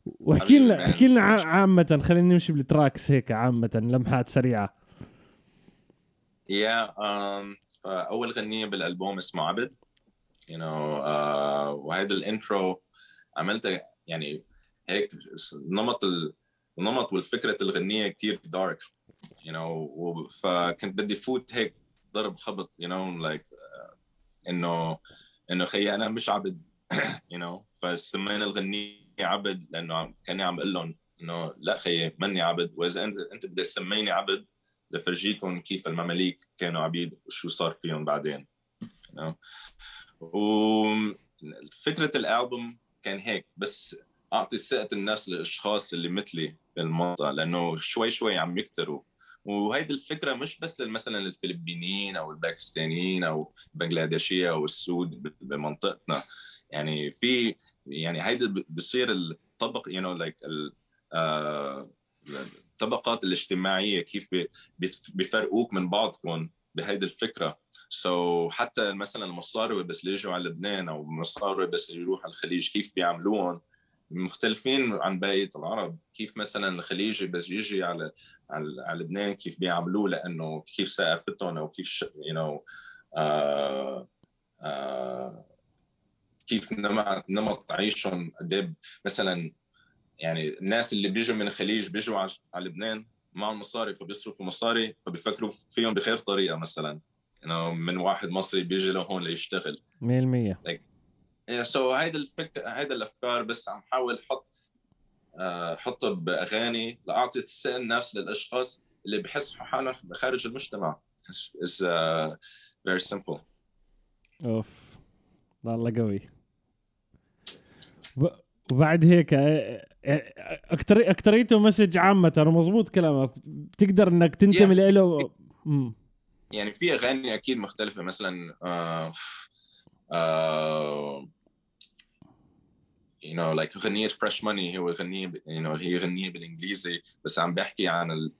واحكي لنا احكي لنا عامة خلينا نمشي بال tracks هيك عامة لمحات سريعة. yeah yeah, um, فأول غنية بالألبوم اسمه عبد. You know uh, وهذا ال intro عملت يعني هيك نمط النمط والفكرة الغنية كتير dark you know فكنت بدي فوت هيك ضرب خبط you know like uh, إنه إنه خيي أنا مش عبد you know فسمينا الغنية عبد لأنه كأني عم بقول لهم إنه لا خيي مني عبد وإذا أنت أنت بدك تسميني عبد لفرجيكم كيف المماليك كانوا عبيد وشو صار فيهم بعدين? وفكره الألبوم كان هيك بس أعطي ثقة الناس للأشخاص اللي مثلي بالمنطقة لأنه شوي شوي عم يكتروا. وهيدي الفكرة مش بس مثلا الفلبينيين أو الباكستانيين أو البنغلاديشيه أو السود بمنطقتنا. يعني في يعني هيدي بصير الطبق you know like الطبقات الاجتماعية كيف بيفرقوك من بعضكم بهيدي الفكرة. so so حتى مثلا المصاروي بس اللي يجوا على لبنان أو المصاروي بس اللي يروحوا على الخليج كيف بيعملوهم مختلفين عن بقية العرب. كيف مثلا الخليجي بس يجي على على لبنان كيف بيعملوه لأنه كيف ثقافتهم أو كيف you know آه، آه، كيف نمط عيشهم قد إيه؟ مثلا يعني الناس اللي بيجوا من الخليج بيجوا على لبنان معهم مصاري فبيصرفوا مصاري فبيفكروا فيهم بخير طريقة مثلا. انه من واحد مصري بيجي لهون ليشتغل. 100% like, سو so هيدا الفكر هيدا الأفكار بس عم حاول أحط آه، احطها بأغاني لأعطي الثقه النفس للأشخاص اللي بحسوا حالهم خارج المجتمع. Is uh, very simple. أوف والله قوي. وبعد هيك آه، آه، أكتر اكتريته message عامة ومضبوط كلامك. بتقدر إنك تنتمي له؟ يعني في أغاني أكيد مختلفة مثلا آه آه you know like غنية fresh money هو غنية you know هي غنية بالإنجليزي بس عم بحكي عن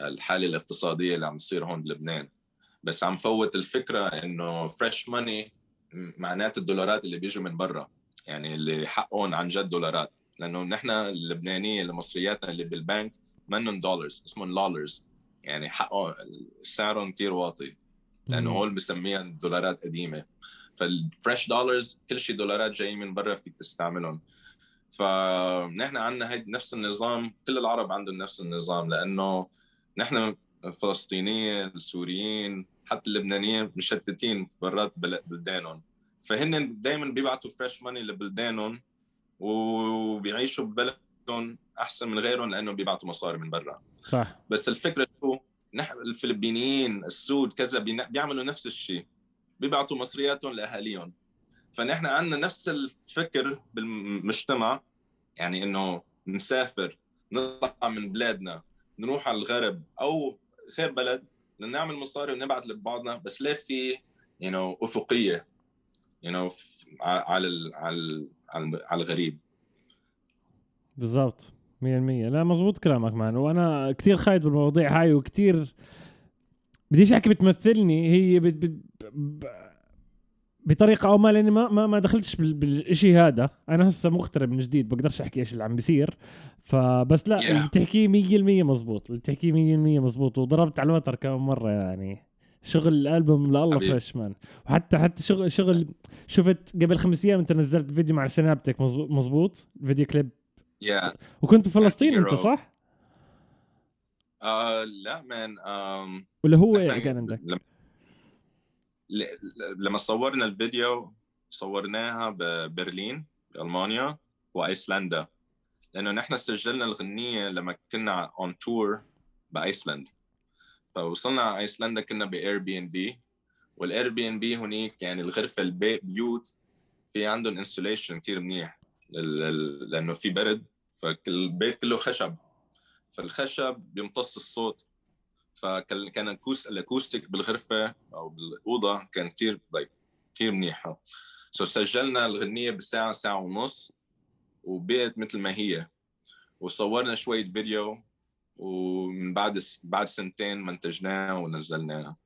الحالة الاقتصادية اللي عم تصير هون بلبنان. بس عم فوت الفكرة إنه fresh money معنات الدولارات اللي بيجوا من برا. يعني اللي حقهم عن جد دولارات. لأنه نحن اللبنانيه المصرياتنا اللي بالبنك منهم dollars اسمهم lollars يعني حقهم سعرهم كثير واطي. لأنه هول بسميها دولارات قديمة. فال fresh dollars كل شيء دولارات جاي من برا فيك تستعملهم. فنحن عندنا هيد نفس النظام كل العرب عندهم نفس النظام. لأنه نحن الفلسطينيين السوريين حتى اللبنانيين مشتتين برات بلدانهم. فهن دائما بيبعتوا فريش ماني لبلدانهم وبيعيشوا ببلدهم أحسن من غيرهم لأنه بيبعتوا مصاري من برا. صح. بس الفكرة شو؟ نحن الفلبينيين السود كذا بيعملوا نفس الشيء. بيبعتوا مصرياتهم لأهاليهم. فنحن عندنا نفس الفكر بالمجتمع يعني إنه نسافر نطلع من بلادنا نروح على الغرب أو خير بلد لنعمل مصاري ونبعث لبعضنا بس ليه في you know, أفقية؟ You know, على على على الغريب. بالضبط 100% لا مزبوط كلامك مان. وأنا كثير خايف بالمواضيع هاي وكثير بديش أحكي بتمثلني هي بت بت بطريقة أو ما لأني ما ما, ما دخلتش بالشيء هذا. أنا هسه مغترب من جديد بقدرش أحكي إيش اللي عم بيصير. فبس لا yeah. اللي بتحكيه 100% مزبوط اللي بتحكيه 100% مزبوط وضربت على الوتر كم مرة يعني. شغل الألبوم لله fresh man وحتى حتى شغل شغل شفت قبل خمس أيام أنت نزلت فيديو مع سنابتك مزبوط؟ video clip yeah. وكنت بفلسطين أنت صح؟ آه لا man um, ولا هو كان عندك؟ لما صورنا الفيديو صورناها ببرلين بألمانيا وأيسلندا. لأنه نحن سجلنا الغنية لما كنا on tour بايسلند فوصلنا على ايسلندا كنا باير بي ان بي والاير بي ان بي هنيك يعني الغرفه البيت بيوت في عندهم insulation كثير منيح لأنه في برد فالبيت كله خشب. فالخشب بيمتص الصوت. فكان ال acoustic بالغرفة أو بالأوضة كان كثير كثير منيحه so سجلنا الغنية بساعة ساعة ونص وبقت مثل ما هي. وصورنا شوية فيديو. ومن بعد بعد سنتين منتجناه ونزلناه.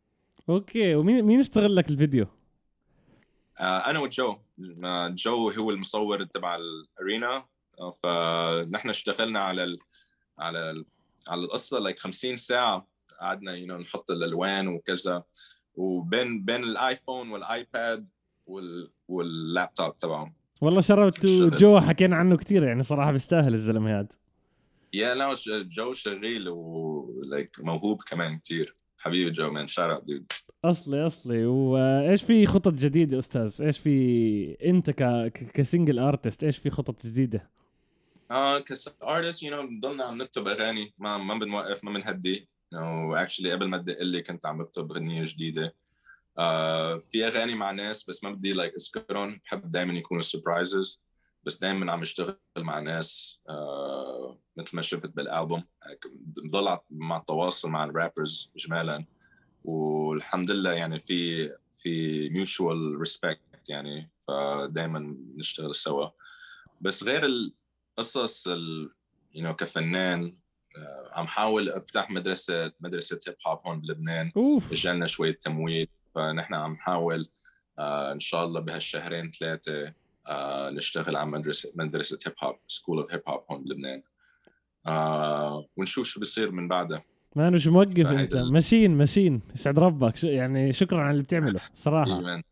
okay ومين مين اشتغل لك الفيديو؟ آه أنا وجو. جو هو المصور تبع الأرينا. فنحن اشتغلنا على ال على ال على القصة like 50 ساعة. قعدنا you you know, نحط الألوان وكذا. وبين بين ال iPhone وال iPad وال وال laptop تبعهم. والله شرفت جو حكينا عنه كثير يعني صراحة بيستاهل الزلمة هذا. yeah لا جو شغيل و like موهوب كمان كثير حبيبي جو man shout out dude أصلي أصلي. وإيش في خطط جديدة أستاذ؟ إيش في أنت ك ك single artist إيش في خطط جديدة؟ آه ك artist you know بنضلنا عم نكتب أغاني. ما ما بنوقف ما بنهدي. و actually قبل ما تدق لي كنت عم بكتب أغنية جديدة. uh, في أغاني مع ناس بس ما بدي like like أذكرهم. بحب دائما يكونوا surprises بس دائما عم اشتغل مع ناس uh, مثل ما شفت بالالبوم بضل مع التواصل مع ال rappers اجمالا والحمد لله يعني في في mutual respect يعني فدائما نشتغل سوا. بس غير القصص ال... you know, ك فنان عم حاول أفتح مدرسة مدرسة هيب هوب هون بلبنان. اجانا شوية تمويل فنحن عم نحاول آه إن شاء الله بهالشهرين ثلاثة آه نشتغل على مدرسه مدرسة هيب هوب school of hip hop هون بلبنان. آه ونشوف شو بصير من بعدها. ما مش موقف أنت؟ ماشين ماشين يسعد ربك. يعني شكرا على اللي بتعمله صراحة.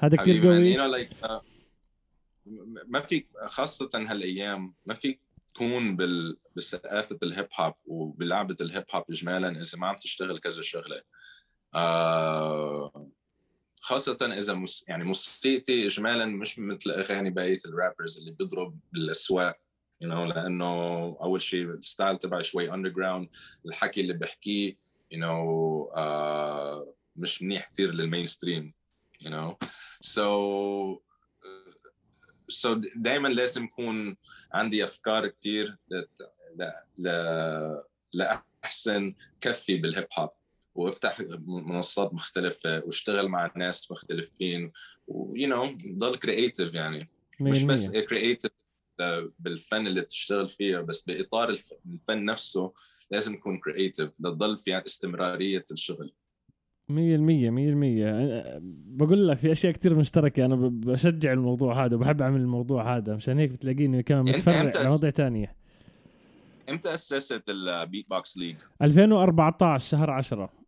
هذا كثير قوي. ما في خاصة هالأيام ما في تكون بثقافه الهيب هوب وبلعبة الهيب هوب اجمالا إذا ما عم تشتغل كذا شغلة. آه خاصة إذا مش يعني موسيقتي إجمالا مش مثل أغاني بقية ال rappers اللي بيضرب بالأسواق you know لأنه أول شيء ال style تبعي شوي underground الحكي اللي بحكيه you know uh, مش منيح كثير لل mainstream you know. So so دائما لازم يكون عندي أفكار كثير لأحسن كفي بالهيب هوب وافتح منصات مختلفة واشتغل مع ناس مختلفين و you know ضل creative يعني. مش بس creative بالفن اللي تشتغل فيه بس بإطار الفن نفسه لازم تكون creative لتضل في استمرارية الشغل. مية المية مية المية. بقول لك في أشياء كتير مشتركة. أنا بشجع الموضوع هذا وبحب أعمل الموضوع هذا. مشان هيك بتلاقيني كمان متفرع لمواضيع تانية. إمتى أسست ال beatbox league؟ 2014 شهر 10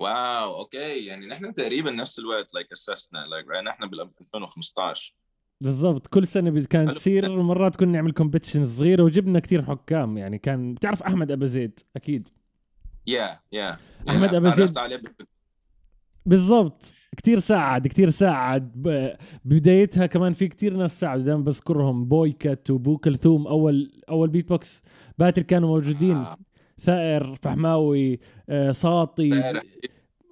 wow okay. يعني نحن تقريبا نفس الوقت like اسسنا like, نحن بال 2015 بالضبط. كل سنة كانت تصير مرات كنا نعمل competition صغيرة وجبنا كتير حكام. يعني كان بتعرف أحمد أبو زيد؟ أكيد. yeah yeah أحمد أبو زيد. بالضبط. كتير ساعد كتير ساعد. ببدايتها كمان في كتير ناس ساعدوا. دائما بذكرهم. بويكت وبو كلثوم أول أول beatbox battle كانوا موجودين. آه. ثائر فحماوي آه ساطي.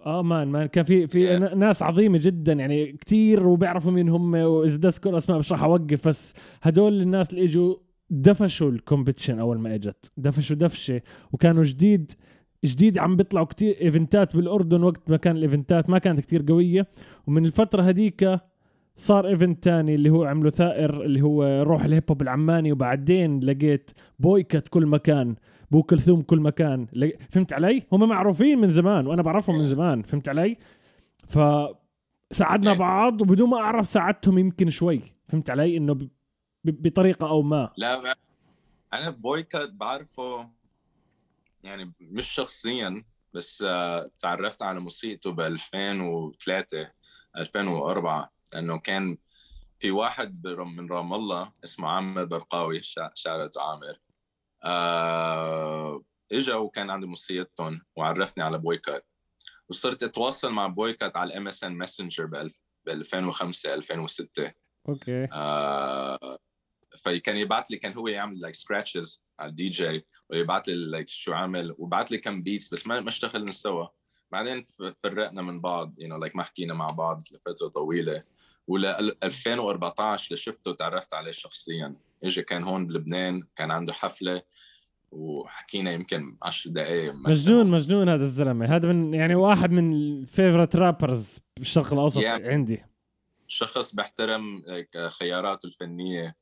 آه man man. كان في في yeah. ناس عظيمة جدا يعني كتير وبيعرفوا مين هم وإذا بدي اذكر أسماء مش راح أوقف بس هدول الناس اللي إجوا دفشوا ال competition أول ما إجت. دفشوا دفشة وكانوا جديد جديد عم بيطلعوا كتير event ات بالأردن وقت ما كان ال event ات ما كانت كتير قوية. ومن الفترة هديك صار event تاني اللي هو عمله ثائر اللي هو روح الهيب هوب العماني وبعدين لقيت بويكت كل مكان بو كلثوم كل مكان. فهمت علي؟ هم معروفين من زمان وأنا بعرفهم من زمان فهمت علي؟ ف ساعدنا بعض وبدون ما أعرف ساعدتهم يمكن شوي فهمت علي؟ إنه بطريقة أو ما. لا أنا بويكت بعرفه يعني مش شخصيا بس آه، تعرفت على موسيقته ب 2003 2004 لأنه كان في واحد من رام الله اسمه عامر برقاوي شارة عامر. آه إجا وكان عندي موسيقتهم وعرفني على بويكات وصرت أتواصل مع بويكات على ال MSN Messenger ب 2005 2006 okay. آه فكان يبعث لي كان هو يعمل like scratches على الدي جي ويبعث لي like شو عامل وبعث لي كم beats بس ما ما اشتغلنا سوا. بعدين فرقنا من بعض you know, like ما حكينا مع بعض لفترة طويلة. ول 2014 لشفته تعرفت عليه شخصيا. اجى كان هون بلبنان كان عنده حفلة وحكينا يمكن 10 دقائق مجنون مجنون هذا الزلمة. هذا من يعني واحد من ال favorite rappers بالشرق الأوسط yeah. عندي. شخص بحترم خياراته الفنية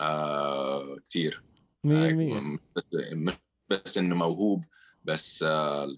آه كثير بس بس إنه موهوب بس آه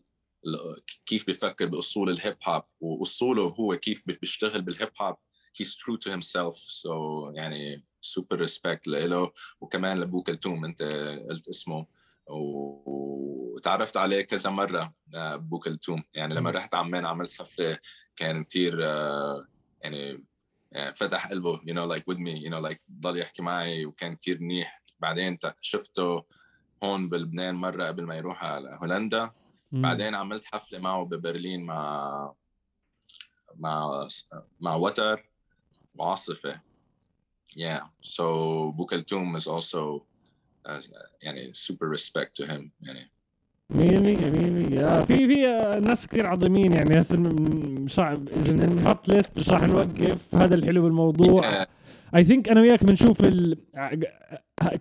كيف بفكر بأصول الهيب هوب وأصوله هو كيف بيشتغل بالهيب هوب he's true to himself. So يعني super respect له وكمان لبو كلثوم أنت قلت اسمه. وتعرفت عليه كذا مرة آه، بو كلثوم. يعني لما رحت عمان عملت حفلة كان كثير آه، يعني يعني فتح قلبه you know like with me you know like ضل يحكي معي. وكان كثير منيح. بعدين شفته هون بلبنان مرة قبل ما يروح على هولندا. بعدين عملت حفلة معه ببرلين مع مع مع وتر. وعاصفه yeah. So بوكلتوم is also uh, يعني super respect to him. يعني مية مية مية مية في في ناس كثير عظيمين يعني هسه مش اذا نحط list مش راح نوقف هذا الحلو بالموضوع. I think أنا وياك بنشوف ال...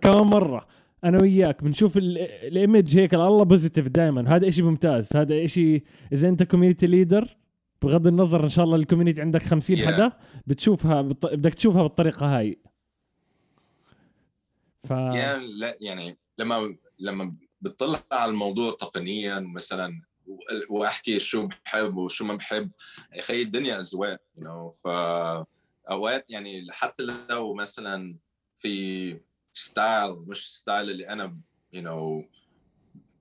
كمان مرة أنا وياك بنشوف ال image هيك الله positive دائما هذا إشي ممتاز. هذا إشي إذا أنت community leader بغض النظر إن شاء الله ال community عندك 50 yeah. حدا بتشوفها بط... بدك تشوفها بالطريقة هاي ف يعني لا يعني لما لما بتطلع على الموضوع تقنيا مثلا وأحكي شو بحب وشو ما بحب يا أخي الدنيا أذواق you know فاوقات يعني حتى لو مثلا في style مش style اللي أنا you know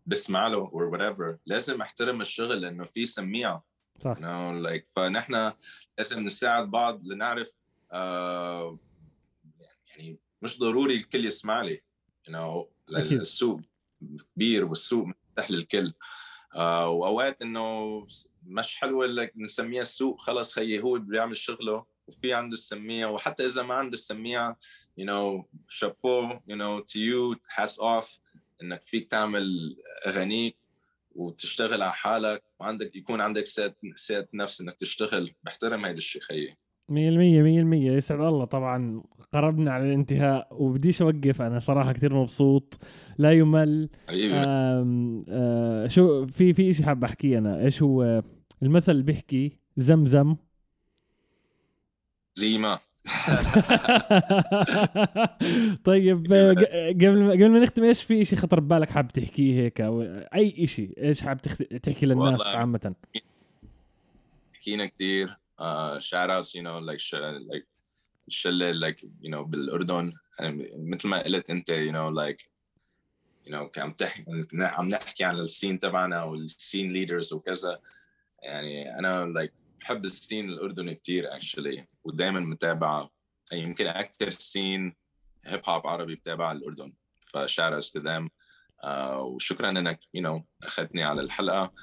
بسمع له or whatever لازم أحترم الشغل لأنه في سميع صح. You know like فنحن لازم نساعد بعض لنعرف uh, يعني مش ضروري الكل يسمع لي you know السوق كبير والسوق مفتوح للكل. آه وأوقات إنه مش حلوة لك نسميها السوق خلص خيي هو بيعمل شغله وفي عنده السميعه وحتى إذا ما عنده السميعه you know شابو you know to you hats off إنك فيك تعمل أغانيك وتشتغل على حالك وعندك يكون عندك سيت نفس إنك تشتغل بحترم هيدا الشيء خيي مية المية مية المية. يسعد الله طبعا. قربنا على الانتهاء وبديش أوقف. أنا صراحة كثير مبسوط. لا يمل. آم آه شو في في شيء حاب أحكيه أنا. إيش هو المثل بيحكي؟ زمزم. زيما طيب قبل قبل ما نختم إيش في شيء خطر ببالك حاب تحكيه هيك؟ أو أي شيء إيش حاب تحكي للناس عامة؟ حكينا كثير outs you know like sh- like الشلة like you know بالأردن. يعني مثل ما قلت أنت you know like you know عم تحكي عم نحكي عن السين تبعنا والسين ليدرز وكذا. يعني أنا like بحب السين الاردني كثير actually ودائما متابعه يمكن أكثر سين هيب هوب عربي بتابع الأردن ف cheers to them وشكرا إنك you know, أخذتني على الحلقة.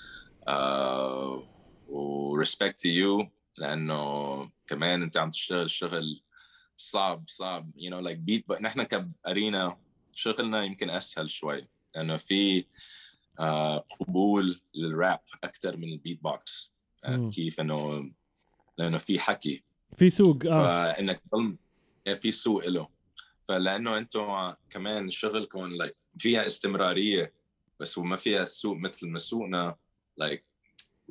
uh, و respect to you لأنه كمان أنت عم تشتغل شغل صعب صعب you know like but نحن كأرينا شغلنا يمكن أسهل شوي لأنه في uh, قبول للراب أكثر من البيت بوكس كيف إنه لأنه في حكي. في سوق آه. فإنك تضل في سوق له فلأنه أنتم كمان شغلكم like فيها استمرارية بس وما فيها سوق مثل ما سوقنا like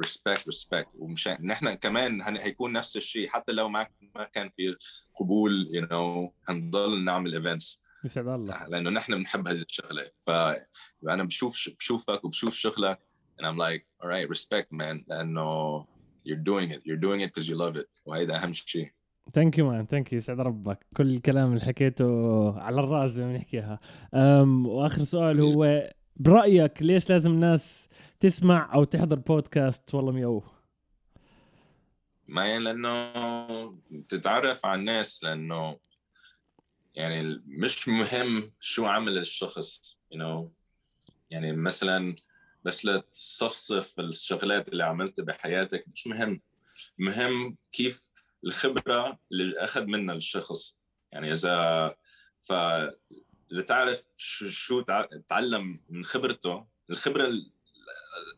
respect respect ومشان نحن كمان هيكون نفس الشيء. حتى لو ما ما كان في قبول you know, هنضل نعمل events يسعد الله. لأنه نحن بنحب هذه الشغلة. فانا بشوف بشوفك وبشوف شغلك. And I'm like all right respect man. لأنه you're doing it. You're doing it because you love it. وهيدا اهم شيء thank you man thank you يسعد ربك. كل الكلام اللي حكيته على الرأس زي ما نحكيها وآخر سؤال هو برأيك ليش لازم الناس تسمع أو تحضر بودكاست والله ميو ما يعني لأنه تتعرف على الناس لأنه يعني مش مهم شو عمل الشخص you know. يعني مثلا بس لتصفصف الشغلات اللي عملتها بحياتك. مش مهم. مهم كيف الخبرة اللي أخذ منها الشخص. يعني إذا ف لتعرف شو تعلم من خبرته الخبرة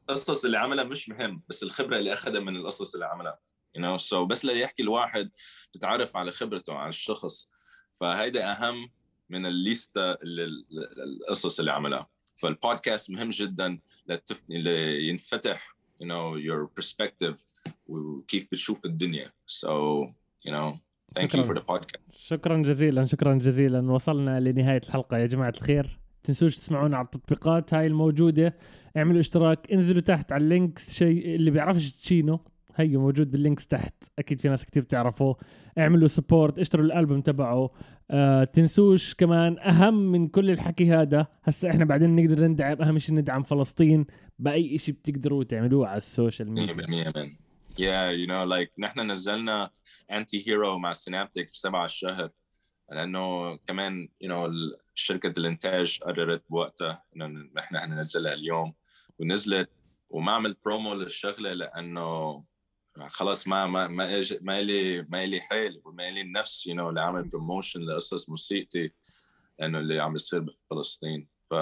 القصص اللي عملها مش مهم بس الخبرة اللي أخذها من القصص اللي عملها. You know? So بس ليحكي الواحد تتعرف على خبرته على الشخص. فهيدا أهم من الـ list تاع القصص اللي عملها. فالبودكاست مهم جدا لتف... لينفتح you know your perspective وكيف بتشوف الدنيا. So you know thank you for the podcast. شكرا جزيلا شكرا جزيلا. وصلنا لنهاية الحلقة. يا جماعة الخير تنسوش تسمعونا على التطبيقات هاي الموجودة. اعملوا اشتراك انزلوا تحت على ال link شيء اللي بيعرفش تشينو هيو موجود بال links تحت. أكيد في ناس كتير بتعرفوه اعملوا support اشتروا الألبوم تبعه. آه تنسوش كمان أهم من كل الحكي هذا. هسا إحنا بعدين نقدر ندعم أهم شيء ندعم فلسطين بأي شيء بتقدروا تعملوه على ال social media. 100% yeah you know like نحن نزلنا انتي هيرو مع سينابتك في 7 الشهر. لأنه كمان you know, شركة الإنتاج قررت بوقتها إنه نحن حننزلها اليوم. ونزلت وما عملت برومو للشغلة لأنه خلاص ما ما ما ما لي ما لي حيل وما لي النفس you know لعمل promotion لقصص موسيقتي لأنه اللي عم بيصير بفلسطين ف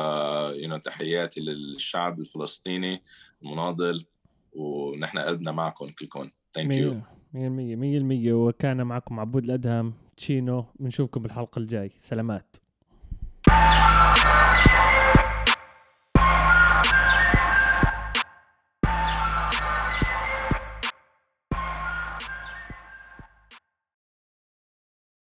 you know تحياتي للشعب الفلسطيني المناضل ونحن قلبنا معكم كلكم. thank you 100% 100% وكان معكم عبود الأدهم تشينو. بنشوفكم بالحلقة الجاي. سلامات.